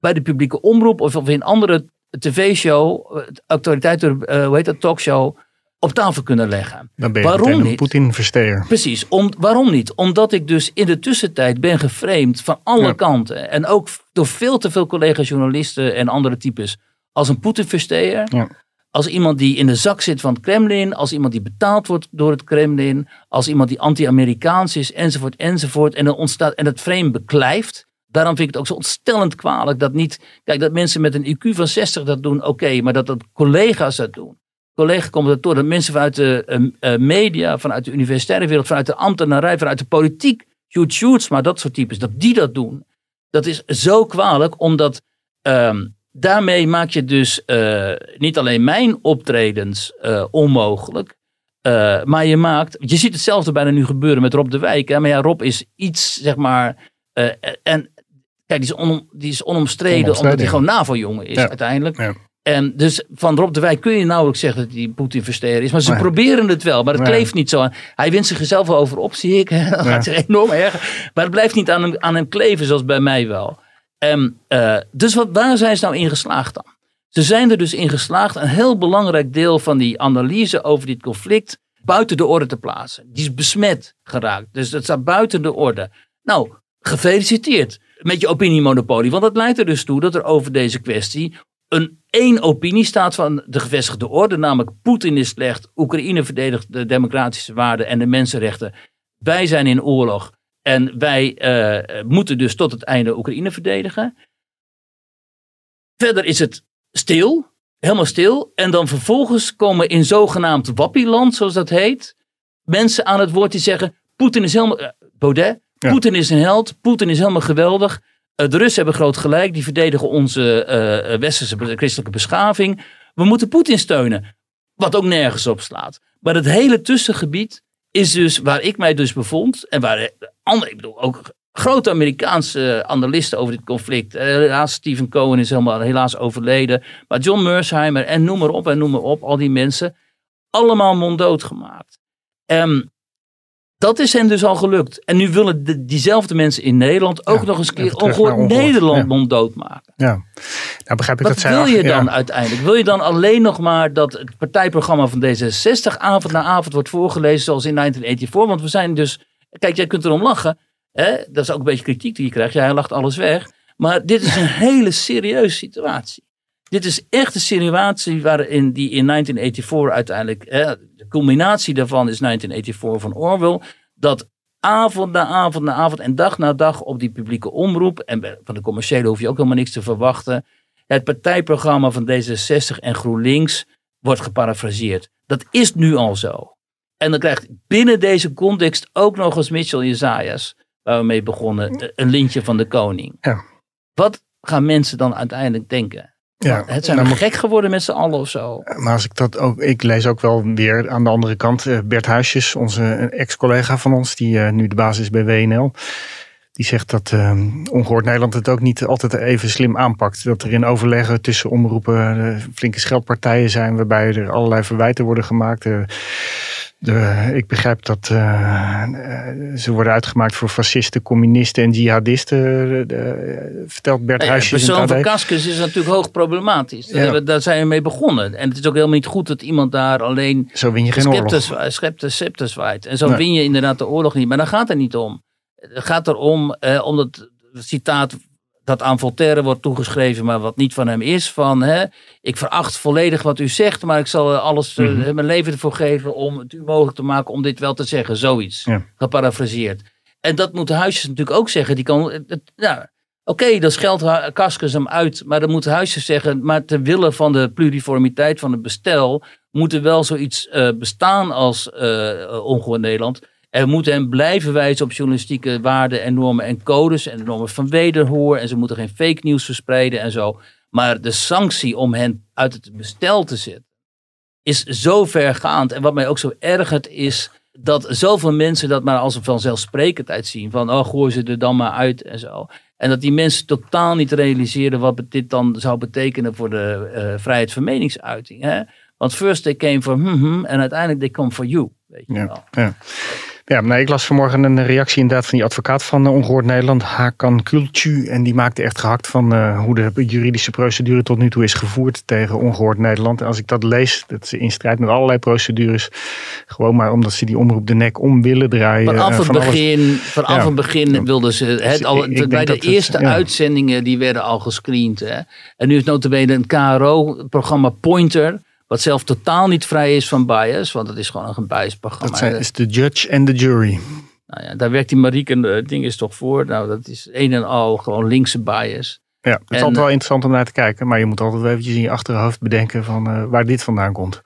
bij de publieke omroep of in andere tv-show, eh, actualiteiten, eh, hoe heet dat, talkshow, op tafel kunnen leggen. Dan ben je Waarom niet? Poetin-versteer. Precies. Om, waarom niet? Omdat ik dus in de tussentijd ben geframed van alle Ja. kanten. En ook door veel te veel collega-journalisten en andere types. Als een Poetin-versteer. Ja. Als iemand die in de zak zit van het Kremlin. Als iemand die betaald wordt door het Kremlin. Als iemand die anti-Amerikaans is. Enzovoort, enzovoort. En, dan ontstaat, en het frame beklijft. Daarom vind ik het ook zo ontstellend kwalijk dat niet. Kijk, dat mensen met een IQ van 60 dat doen, oké. maar dat, dat collega's dat doen. Collega-commentatoren, dat mensen vanuit de eh, eh, media, vanuit de universitaire wereld, vanuit de ambtenarij, vanuit de politiek, Sjoerd Sjoerdsma, dat soort types, dat die dat doen. Dat is zo kwalijk, omdat ehm, daarmee maak je dus eh, niet alleen mijn optredens eh, onmogelijk, maar je maakt, je ziet hetzelfde bijna nu gebeuren met Rob de Wijk. Maar ja, Rob is iets, zeg maar, en kijk, die is, die is onomstreden, Onomstreden, omdat hij ja. gewoon NAVO-jongen is Ja. uiteindelijk. Ja. En dus van Rob de Wijk kun je nauwelijks zeggen dat hij Poetin-versteer is. Maar ze Nee. proberen het wel, maar het Nee. kleeft niet zo aan. Hij wint zich zelf wel over op, zie ik. Dat gaat zich enorm erg. Maar het blijft niet aan hem, aan hem kleven, zoals bij mij wel. En, eh, dus wat, waar zijn ze nou in geslaagd dan? Ze zijn er dus in geslaagd een heel belangrijk deel van die analyse over dit conflict buiten de orde te plaatsen. Die is besmet geraakt. Dus dat staat buiten de orde. Nou, gefeliciteerd met je opiniemonopolie. Want dat leidt er dus toe dat er over deze kwestie een één opinie staat van de gevestigde orde. Namelijk Poetin is slecht, Oekraïne verdedigt de democratische waarden en de mensenrechten. Wij zijn in oorlog en wij eh, moeten dus tot het einde Oekraïne verdedigen. Verder is het stil, helemaal stil. En dan vervolgens komen in zogenaamd wappieland, zoals dat heet, mensen aan het woord die zeggen: Poetin is helemaal. eh, Baudet, Ja. Poetin is een held, Poetin is helemaal geweldig. Eh, de Russen hebben groot gelijk, die verdedigen onze eh, eh, westerse christelijke beschaving. We moeten Poetin steunen. Wat ook nergens op slaat. Maar het hele tussengebied is dus waar ik mij dus bevond. En waar andere, ik bedoel ook grote Amerikaanse analisten over dit conflict. Helaas, Stephen Cohen is helemaal helaas overleden. Maar John Mersheimer en noem maar op en noem maar op. Al die mensen. Allemaal monddood gemaakt. En dat is hen dus al gelukt. En nu willen de- diezelfde mensen in Nederland ook Ja, nog eens een keer ongehoord Nederland ja. monddood maken. Ja. Nou begrijp ik Wat dat zij wil je dan ja. uiteindelijk? Wil je dan alleen nog maar dat het partijprogramma van D66 avond na avond wordt voorgelezen zoals in 1984? Want we zijn dus, kijk jij kunt erom lachen, hè? dat is ook een beetje kritiek die je krijgt. Ja, hij lacht alles weg. Maar dit is een hele serieuze situatie. Dit is echt een situatie waarin die in 1984 uiteindelijk, hè, culminatie daarvan is 1984 van Orwell, dat avond na avond na avond en dag na dag op die publieke omroep, en van de commerciële hoef je ook helemaal niks te verwachten, het partijprogramma van D66 en GroenLinks wordt geparafraseerd. Dat is nu al zo. En dan krijgt binnen deze context ook nog eens Mitchell Jezajas, waar we mee begonnen, een lintje van de koning. Ja. wat gaan mensen dan uiteindelijk denken? Ja, Het zijn nou, we gek geworden met z'n allen of zo. Maar als ik dat ook, ik lees ook wel weer aan de andere kant eh, Bert Huisjes, onze ex-collega van ons, die eh, nu de basis is bij WNL. Die zegt dat eh, Ongehoord Nederland het ook niet altijd even slim aanpakt. Dat er in overleggen tussen omroepen eh, flinke scheldpartijen zijn, waarbij er allerlei verwijten worden gemaakt. Eh, de, ik begrijp dat eh, eh, ze worden uitgemaakt voor fascisten, communisten en jihadisten. eh, de- vertelt Bert Nou ja, Huisjes in persoon van. Kaskus is natuurlijk hoog problematisch. Daar, Ja. hebben we- daar zijn we mee begonnen. En het is ook helemaal niet goed dat iemand daar alleen Zo win je geen zwaait. En zo Nee. win je inderdaad de oorlog niet. Maar daar gaat het niet om. Het gaat erom, eh, om dat citaat dat aan Voltaire wordt toegeschreven, maar wat niet van hem is. Van, hè, ik veracht volledig wat u zegt, maar ik zal eh, alles, eh, Mhm. mijn leven ervoor geven om het u mogelijk te maken om dit wel te zeggen. Zoiets, Ja. geparafraseerd. En dat moet huisjes natuurlijk ook zeggen. Die kan, het- ja, Oké, dan scheldt hem uit, maar dan moet Huisjes zeggen, maar ter wille van de pluriformiteit van het bestel, moet er wel zoiets bestaan als eh Ongehoord Nederland. En we moeten hem blijven wijzen op journalistieke waarden en normen en codes en de normen van wederhoor. En ze moeten geen fake nieuws verspreiden en zo. Maar de sanctie om hen uit het bestel te zetten is zo vergaand. En wat mij ook zo ergert is dat zoveel mensen dat maar als een vanzelfsprekendheid zien. Van, oh, gooi ze er dan maar uit en zo. En dat die mensen totaal niet realiseren wat dit dan zou betekenen voor de eh, vrijheid van meningsuiting. Hè? Want first they came for hmm, hmm, en uiteindelijk they come for you. Weet je Ja, wel. ja. Ja, nee, ik las vanmorgen een reactie inderdaad van die advocaat van eh, Ongehoord Nederland, Hakan Kulcu. En die maakte echt gehakt van eh, hoe de juridische procedure tot nu toe is gevoerd tegen Ongehoord Nederland. En als ik dat lees, dat ze in strijd met allerlei procedures, gewoon maar omdat ze die omroep de nek om willen draaien. Vanaf eh, het van alles- begin, vanaf Ja. het begin wilden ze het al, ik denk bij de het- eerste ja. uitzendingen die werden al gescreend. Hè? En nu is notabene een KRO-programma Pointer, wat zelf totaal niet vrij is van bias, want het is gewoon een biasprogramma. Dat zijn, is de judge en de jury. Nou ja, daar werkt die Marieke eh, ding is toch voor. Nou, dat is een en al gewoon linkse bias. Ja, het is En, altijd wel interessant om naar te kijken, maar je moet altijd wel eventjes in je achterhoofd bedenken van eh, waar dit vandaan komt.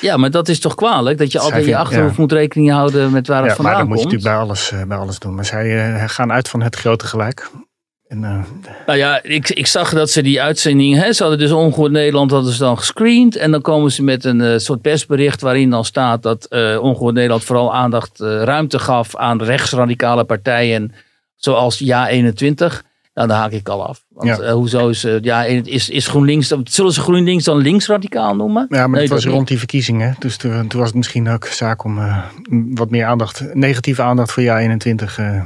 Ja, maar dat is toch kwalijk? Dat je altijd in je achterhoofd ja. moet rekening houden met waar het Ja, maar vandaan dat moet je komt. natuurlijk bij alles, eh, bij alles doen. Maar zij eh, gaan uit van het grote gelijk. Eh, Nou ja, ik, ik zag dat ze die uitzending, hè, ze hadden dus Ongehoord Nederland hadden ze dan gescreend. En dan komen ze met een eh, soort persbericht waarin dan staat dat Ongehoord Nederland vooral aandacht, ruimte gaf aan rechtsradicale partijen zoals Ja 21. Nou, daar haak ik al af. Want Ja. hoezo is, ja, is, is GroenLinks, dan- zullen ze GroenLinks dan linksradicaal noemen? Ja, maar Nee, het was rond die verkiezingen. Dus toen, toen was het misschien ook zaak om wat meer aandacht, negatieve aandacht voor jaar 21 eh,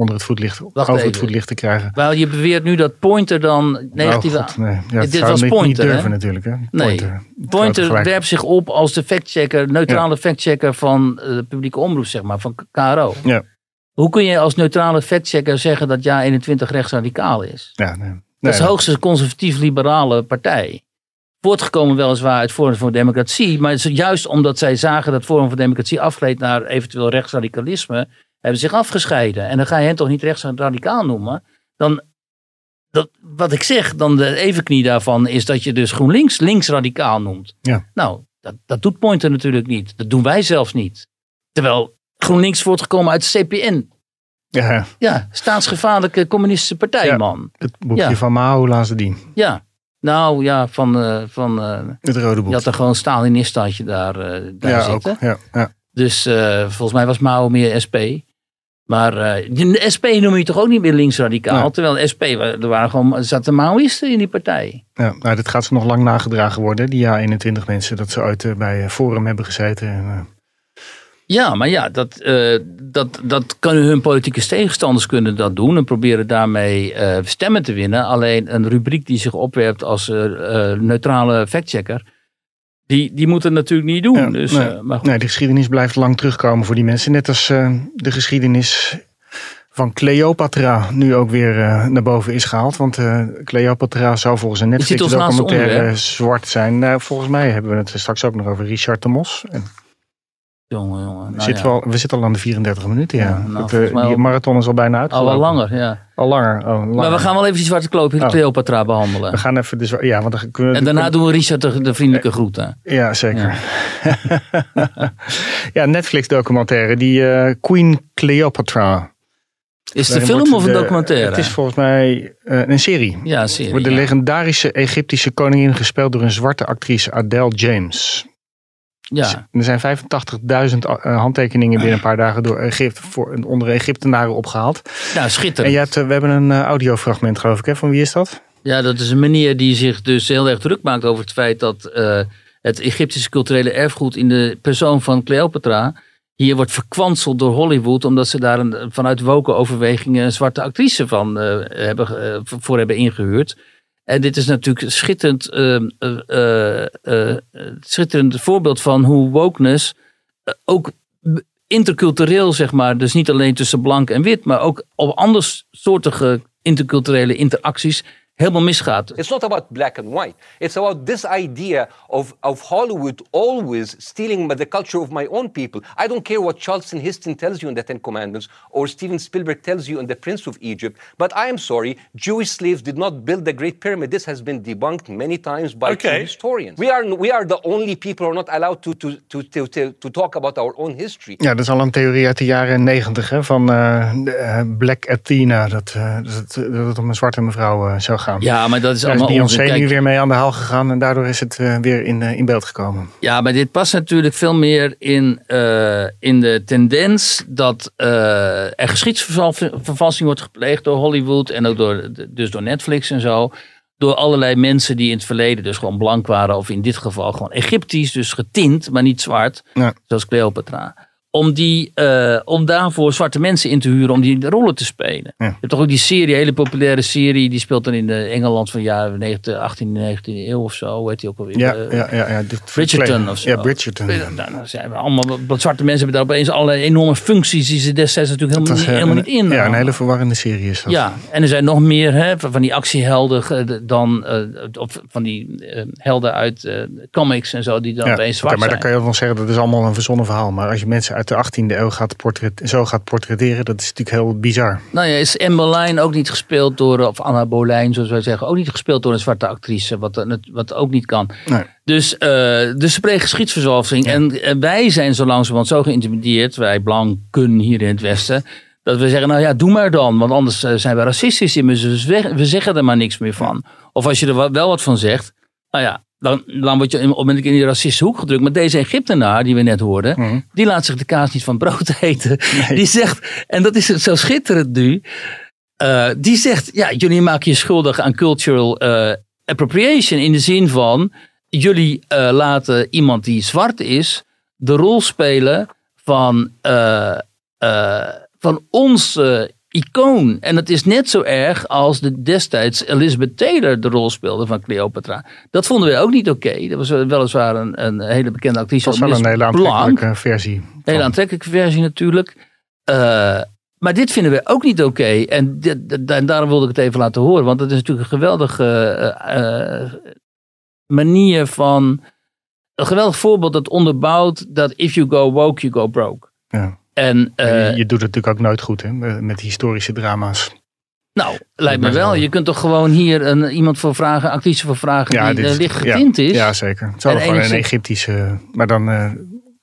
onder het voetlicht, Wacht over even. het voetlicht te krijgen. Wel, je beweert nu dat Pointer dan negatieve... Oh, God, nee. Ja, Dit was Pointer, niet durven hè? natuurlijk. Hè? Pointer. Pointer werpt zich op als de factchecker, neutrale factchecker van eh, de publieke omroep, zeg maar, van KRO. Ja. Hoe kun je als neutrale factchecker zeggen dat Ja 21 rechtsradicaal is? Ja, nee. Dat is de hoogste conservatief-liberale partij. Voortgekomen weliswaar uit Forum voor Democratie, maar juist omdat zij zagen dat Forum voor Democratie afgleed naar eventueel rechtsradicalisme, hebben zich afgescheiden. En dan ga je hen toch niet rechtsradicaal noemen? Dan, dat, wat ik zeg, dan de evenknie daarvan is dat je dus GroenLinks linksradicaal noemt. Ja. Nou, dat, dat doet Pointer natuurlijk niet. Dat doen wij zelfs niet. Terwijl GroenLinks voortgekomen uit CPN. Ja, Ja, staatsgevaarlijke communistische partij, Ja. man. het boekje Ja. van Mao lazen die. Ja. Nou ja, van, eh, van eh, Het rode boek. je had er gewoon Stalinist had je daar, eh, daar ja, zitten. ook. Ja, ja. Dus volgens mij was Mao meer SP. Maar eh, de SP noem je toch ook niet meer linksradicaal? Nee. Terwijl de SP, er waren gewoon, zaten Maoïsten in die partij. ja. Nou, dit gaat ze nog lang nagedragen worden, die jaar 21 mensen, dat ze ooit eh, bij eh, Forum hebben gezeten. En, Ja, maar ja, dat, dat, dat kunnen hun politieke tegenstanders kunnen dat doen. En proberen daarmee stemmen te winnen. Alleen een rubriek die zich opwerpt als neutrale factchecker. Die, die moet het natuurlijk niet doen. Ja, dus, nee. eh, maar. Nee, de geschiedenis blijft lang terugkomen voor die mensen. Net als eh, de geschiedenis van Cleopatra nu ook weer eh, naar boven is gehaald. Want Cleopatra zou volgens een Netflix documentaire zwart zijn. Nou, volgens mij hebben we het straks ook nog over Richard de Mos. En Jongen, jongen. we, nou ja. we zitten al aan de 34 minuten. Ja. Ja, nou, Dat, eh, die al- marathon is al bijna Al uitgelopen. wel langer, ja. Al langer. Oh, langer. Maar we gaan wel even die zwarte kloop in Oh. Cleopatra behandelen. We gaan even de Ja, want dan kunnen we En daarna doen we Richard de, de vriendelijke groeten. Ja, zeker. Ja, Netflix documentaire. Die eh, Queen Cleopatra. Is het een film of een documentaire? Het is volgens mij eh, een serie. ja, serie. Wordt de ja. legendarische Egyptische koningin gespeeld door een zwarte actrice Adele James. Ja, Er zijn 85.000 eh, handtekeningen binnen een paar dagen door Egypte, voor, onder Egyptenaren opgehaald. ja En schitterend. jij hebt, eh, we hebben een eh, audiofragment geloof ik. Hè? Van wie is dat? Ja, dat is een meneer die zich dus heel erg druk maakt over het feit dat het Egyptische culturele erfgoed in de persoon van Cleopatra hier wordt verkwanseld door Hollywood, omdat ze daar een, vanuit woke overwegingen een zwarte actrice van hebben, voor hebben ingehuurd. En dit is natuurlijk een schitterend, eh, eh, eh, eh, schitterend voorbeeld van hoe wokeness ook intercultureel, zeg maar, dus niet alleen tussen blank en wit, maar ook op andersoortige interculturele interacties helemaal misgaat. It's not about black and white. It's about this idea of, of Hollywood always stealing the culture of my own people. I don't care what Charleston Heston tells you in the Ten Commandments or Steven Spielberg tells you in The Prince of Egypt. But I am sorry, Jewish slaves did not build the Great Pyramid. This has been debunked many times by Okay. historians. We are, we are the only people who are not allowed to, to, to, to, to, talk about our own history. Ja, dat is al een theorie uit de jaren negentig van eh, eh, Black Athena. Dat, eh, dat, het, dat het om een zwarte mevrouw eh, zou gaan. Ja, maar dat is Daar is allemaal onzin. Beyoncé Kijk, nu weer mee aan de haal gegaan en daardoor is het eh, weer in, eh, in beeld gekomen. Ja, maar dit past natuurlijk veel meer in, eh, in de tendens dat er geschiedsvervalsing wordt gepleegd door Hollywood en ook door, dus door Netflix en zo. Door allerlei mensen die in het verleden dus gewoon blank waren, of in dit geval gewoon Egyptisch, dus getint, maar niet zwart, Ja. zoals Cleopatra. Om, die, eh, om daarvoor zwarte mensen in te huren om die rollen te spelen. Ja. Je hebt toch ook die serie, hele populaire serie, die speelt dan in de Engeland van de jaren 19, 18e, 19e eeuw of zo. Hoe heet die ook alweer? Ja, Eh, ja, ja, ja. Bridgerton of zo. Ja, Bridgerton. Nou, dan zijn we allemaal, zwarte mensen hebben daar opeens allerlei enorme functies die ze destijds natuurlijk helemaal, niet, eh, helemaal niet in. Ja, een hele verwarrende serie is dat. Ja, en er zijn nog meer hè, van die actiehelden eh, de- dan, eh, of van die helden uit comics en zo, die dan Ja, opeens zwart maar dan zijn. kan je wel zeggen dat is allemaal een verzonnen verhaal. Maar als je mensen uit de 18e eeuw gaat portret, zo gaat portretteren, dat is natuurlijk heel bizar. Nou ja, is Anne Boleyn ook niet gespeeld door, of Anna Boleyn zoals wij zeggen, ook niet gespeeld door een zwarte actrice, wat, eh, wat ook niet kan. Nee. Dus, eh dus ze plegen. En, en wij zijn zo langzamerhand zo geïntimideerd, wij blanken hier in het Westen, dat we zeggen, nou ja, doe maar dan. Want anders eh, zijn we racistisch dus we, zeggen er maar niks meer van. Of als je er wel wat van zegt, nou ja, dan, dan word je onmiddellijk in die racistische hoek gedrukt. Maar deze Egyptenaar, die we net hoorden, Mhm. die laat zich de kaas niet van brood eten. Die zegt, en dat is het zo schitterend nu, eh, die zegt, ja, jullie maken je schuldig aan cultural eh, appropriation in de zin van, jullie eh, laten iemand die zwart is de rol spelen van, van ons eh, icoon. En het is net zo erg als de destijds Elizabeth Taylor de rol speelde van Cleopatra. Dat vonden wij ook niet oké. Dat was weliswaar een, een hele bekende actrice. Dat was wel een hele aantrekkelijke versie. Hele van. aantrekkelijke versie natuurlijk. Eh, maar dit vinden we ook niet oké. En, en daarom wilde ik het even laten horen. Want het is natuurlijk een geweldige eh, eh, manier van... Een geweldig voorbeeld dat onderbouwt dat if you go woke, you go broke. Ja. En eh, je, doet het natuurlijk ook nooit goed hè, met historische drama's. nou, lijkt me wel. Je kunt toch gewoon hier een, iemand voor vragen, actrice voor vragen die dit eh, licht ja, getint is. Ja, zeker. Het zou En gewoon een Egyptische, maar dan, eh,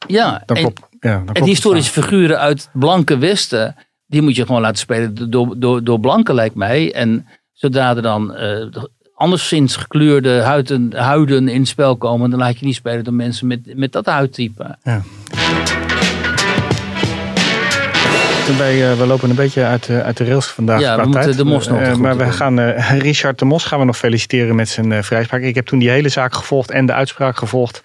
Ja, dan en- klopt. Ja, dan klopt En het historische figuren uit blanke Westen, die moet je gewoon laten spelen door, door, door blanken, lijkt mij. En zodra er dan eh, anderszins gekleurde huiden, huiden in het spel komen, dan laat je niet spelen door mensen met, met dat huidtype. En Wij, eh, we lopen een beetje uit, de- uit de rails vandaag. Ja, we moeten tijd. de Mos nog Eh, tegemoet Maar we gaan eh, Richard de Mos gaan we nog feliciteren met zijn eh, vrijspraak. Ik heb toen die hele zaak gevolgd en de uitspraak gevolgd.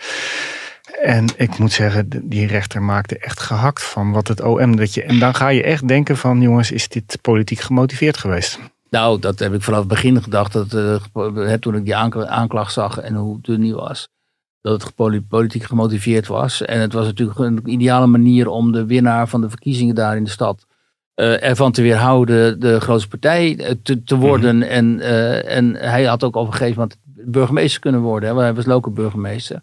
En ik moet zeggen, die rechter maakte echt gehakt van wat het OM. Dat je, en dan ga je echt denken van jongens, is dit politiek gemotiveerd geweest? Nou, dat heb ik vanaf het begin gedacht, dat, eh, toen ik die aank- aanklacht zag en hoe het nu was. Dat het poli- politiek gemotiveerd was. En het was natuurlijk een ideale manier om de winnaar van de verkiezingen daar in de stad eh, ervan te weerhouden de grootste partij eh, te, te worden. en, eh, en hij had ook op een gegeven moment burgemeester kunnen worden. Hè, want hij was lokale burgemeester.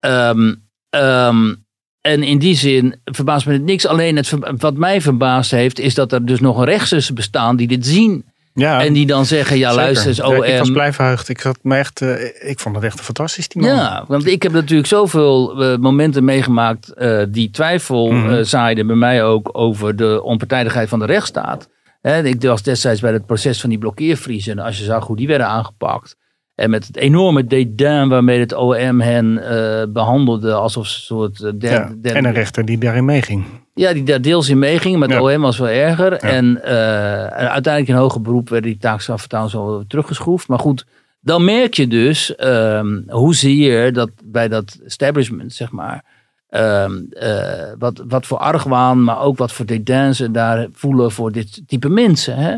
Ehm, ehm, en in die zin verbaast me het niks. Alleen het, wat mij verbaasd heeft, is dat er dus nog een rechtszussen bestaan die dit zien. Ja, en die dan zeggen, ja zeker. luister eens, Ja, Ik was OM. blij verheugd. Ik, zat me echt, eh, ik vond het echt fantastisch, die man. Ja, want ik heb natuurlijk zoveel eh, momenten meegemaakt eh, die twijfel eh, zaaiden bij mij ook over de onpartijdigheid van de rechtsstaat. Hè, ik was destijds bij het proces van die blokkeervriezen. Als je zag hoe die werden aangepakt. En met het enorme dédain waarmee het OM hen eh, behandelde alsof ze een soort... eh, der- Ja, derde- en een rechter die daarin meeging. ja, die daar deels in meeging, maar het Ja. OM was wel erger. En, eh, en uiteindelijk in hoger beroep werden die taakstraffen trouwens wel teruggeschroefd. Maar goed, dan merk je dus ehm hoezeer dat bij dat establishment, zeg maar, ehm, eh, wat, wat voor argwaan, maar ook wat voor dédain ze daar voelen voor dit type mensen. Hè?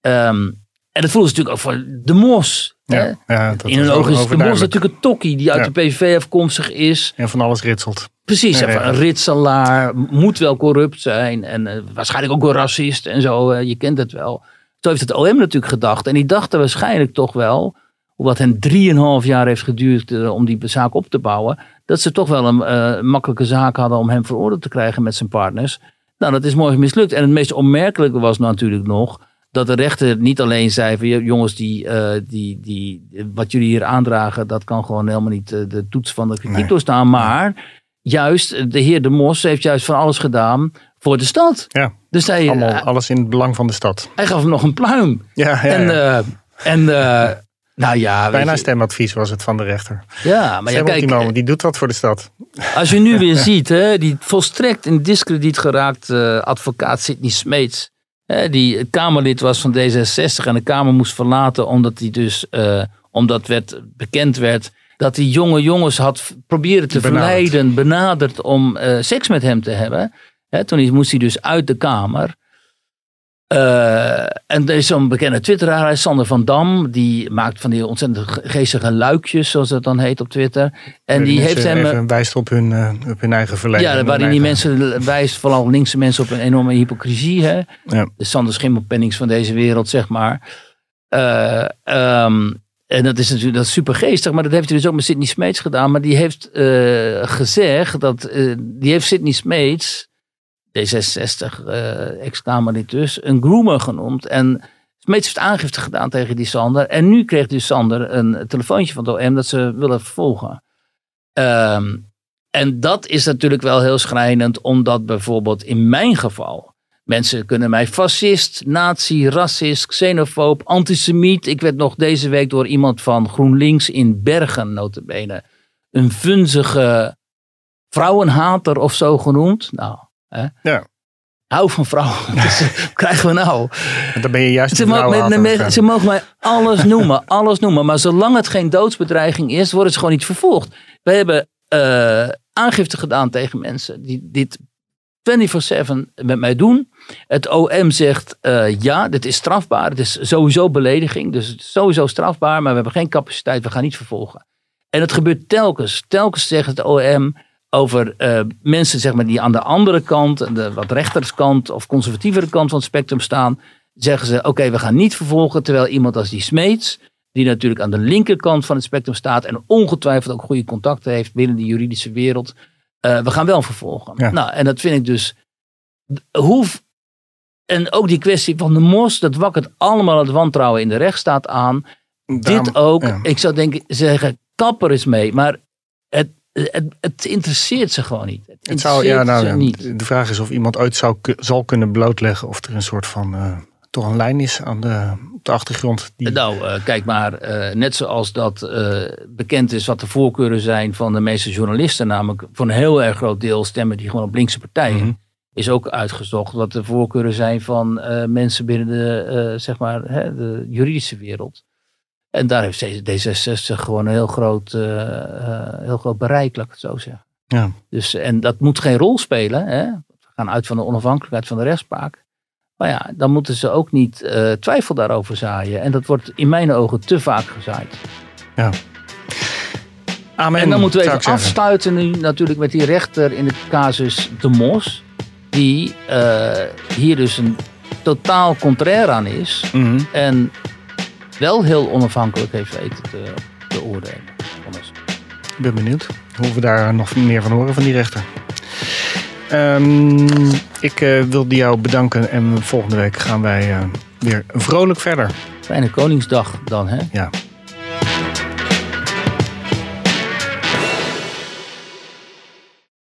Ehm, en dat voelen ze natuurlijk ook voor de mos. Ja, ja, dat in hun was ogen is de mos natuurlijk een tokkie die uit de PVV afkomstig is. En van alles ritselt. Precies, Nee, een ritselaar, moet wel corrupt zijn en eh, waarschijnlijk ook wel racist en zo, eh, je kent het wel. Zo heeft het OM natuurlijk gedacht en die dachten waarschijnlijk toch wel, wat hen drieënhalf jaar heeft geduurd eh, om die zaak op te bouwen, dat ze toch wel een makkelijke zaak hadden om hem veroordeeld te krijgen met zijn partners. Nou, dat is mooi mislukt. En het meest onmerkelijke was natuurlijk nog dat de rechter niet alleen zei van "Ja, jongens, die, eh, die, die, wat jullie hier aandragen, dat kan gewoon helemaal niet eh, de toets van de kritiek Nee. doorstaan. Maar juist, eh, de heer De Mos heeft juist van alles gedaan voor de stad. Ja, Dus hij, allemaal, alles in het belang van de stad. hij gaf hem nog een pluim. Ja, ja, en, ja. en nou ja, bijna je, stemadvies was het van de rechter. ja, maar ja, kijk, die man, die doet wat voor de stad. Als je nu weer ziet, hè, die volstrekt in discrediet geraakt advocaat Sidney Smeets. Die Kamerlid was van D66 en de Kamer moest verlaten omdat hij dus, eh, omdat werd, bekend werd dat hij jonge jongens had proberen te Benaderd. verleiden, benaderd om eh, seks met hem te hebben. Toen moest hij dus uit de Kamer. Eh, en er is zo'n bekende twitteraar, Sander van Dam. Die maakt van die ontzettend ge- geestige luikjes, zoals dat dan heet op Twitter. En die heeft hem... wijst op hun, eh, op hun eigen verleden. ja, waarin die mensen wijst, vooral linkse mensen, op een enorme hypocrisie. Hè? Ja. De Sander Schimmelpennings van deze wereld, zeg maar. Eh, ehm, en dat is natuurlijk dat is super geestig, maar dat heeft hij dus ook met Sidney Smeets gedaan. Maar die heeft gezegd dat, die heeft Sidney Smeets, D66, eh ex-Kamerlid dus, een groomer genoemd. En Smeets heeft aangifte gedaan tegen die Sander. En nu kreeg dus Sander een telefoontje van de OM dat ze willen vervolgen. Ehm, en dat is natuurlijk wel heel schrijnend, omdat bijvoorbeeld in mijn geval mensen kunnen mij fascist, nazi, racist, xenofoob, antisemiet. Ik werd nog deze week door iemand van GroenLinks in Bergen, notabene, een vunzige vrouwenhater of zo genoemd. Nou, hè? Ja. Hou van vrouwen. Dus, wat krijgen we nou? Want Dan ben je juist Ze, de mo- vrouwenhater met- met- waarschijnlijk. ze mogen mij alles noemen, alles noemen. Maar zolang het geen doodsbedreiging is, worden ze gewoon niet vervolgd. Wij hebben eh, aangifte gedaan tegen mensen die dit 24-7 met mij doen. Het OM zegt eh, ja, dit is strafbaar. Het is sowieso belediging, dus het is sowieso strafbaar. Maar we hebben geen capaciteit, we gaan niet vervolgen. En het gebeurt telkens. Telkens zegt het OM over eh, mensen zeg maar, die aan de andere kant, de wat rechterskant of conservatievere kant van het spectrum staan. Zeggen ze, oké, we gaan niet vervolgen. Terwijl iemand als die Smeets, die natuurlijk aan de linkerkant van het spectrum staat. En ongetwijfeld ook goede contacten heeft binnen de juridische wereld. eh, we gaan wel vervolgen. Ja. Nou, en dat vind ik dus. Hoe, en ook die kwestie van de mos, dat wakkert allemaal het wantrouwen in de rechtsstaat aan. Daarom- Dit ook. ja. Ik zou denken, zeggen, kapper is mee. Maar het, het, het interesseert ze gewoon niet. Het Het zou, ja, nou, niet. De vraag is of iemand ooit zou, zal kunnen blootleggen of er een soort van eh, toch een lijn is aan de, op de achtergrond. Die, Nou, eh, kijk maar, eh, net zoals dat eh, bekend is wat de voorkeuren zijn van de meeste journalisten, namelijk voor een heel erg groot deel stemmen die gewoon op linkse partijen, Mhm. is ook uitgezocht wat de voorkeuren zijn van eh, mensen binnen de, eh, zeg maar, hè, de juridische wereld. En daar heeft D66 gewoon een heel groot, eh, eh, heel groot bereik, laat ik het zo zeggen. Ja. Dus, en dat moet geen rol spelen. Hè? We gaan uit van de onafhankelijkheid van de rechtspraak. Maar ja, dan moeten ze ook niet eh, twijfel daarover zaaien. En dat wordt in mijn ogen te vaak gezaaid. Amen, en dan moeten we even afsluiten nu natuurlijk met die rechter in het casus De Mos. Die hier dus een totaal contrair aan is. Mhm. En wel heel onafhankelijk heeft weten te, te oordelen. Ik ben benieuwd hoe we daar nog meer van horen van die rechter. Ehm, ik eh, wilde jou bedanken en volgende week gaan wij eh, weer vrolijk verder. Fijne Koningsdag dan, hè? Ja,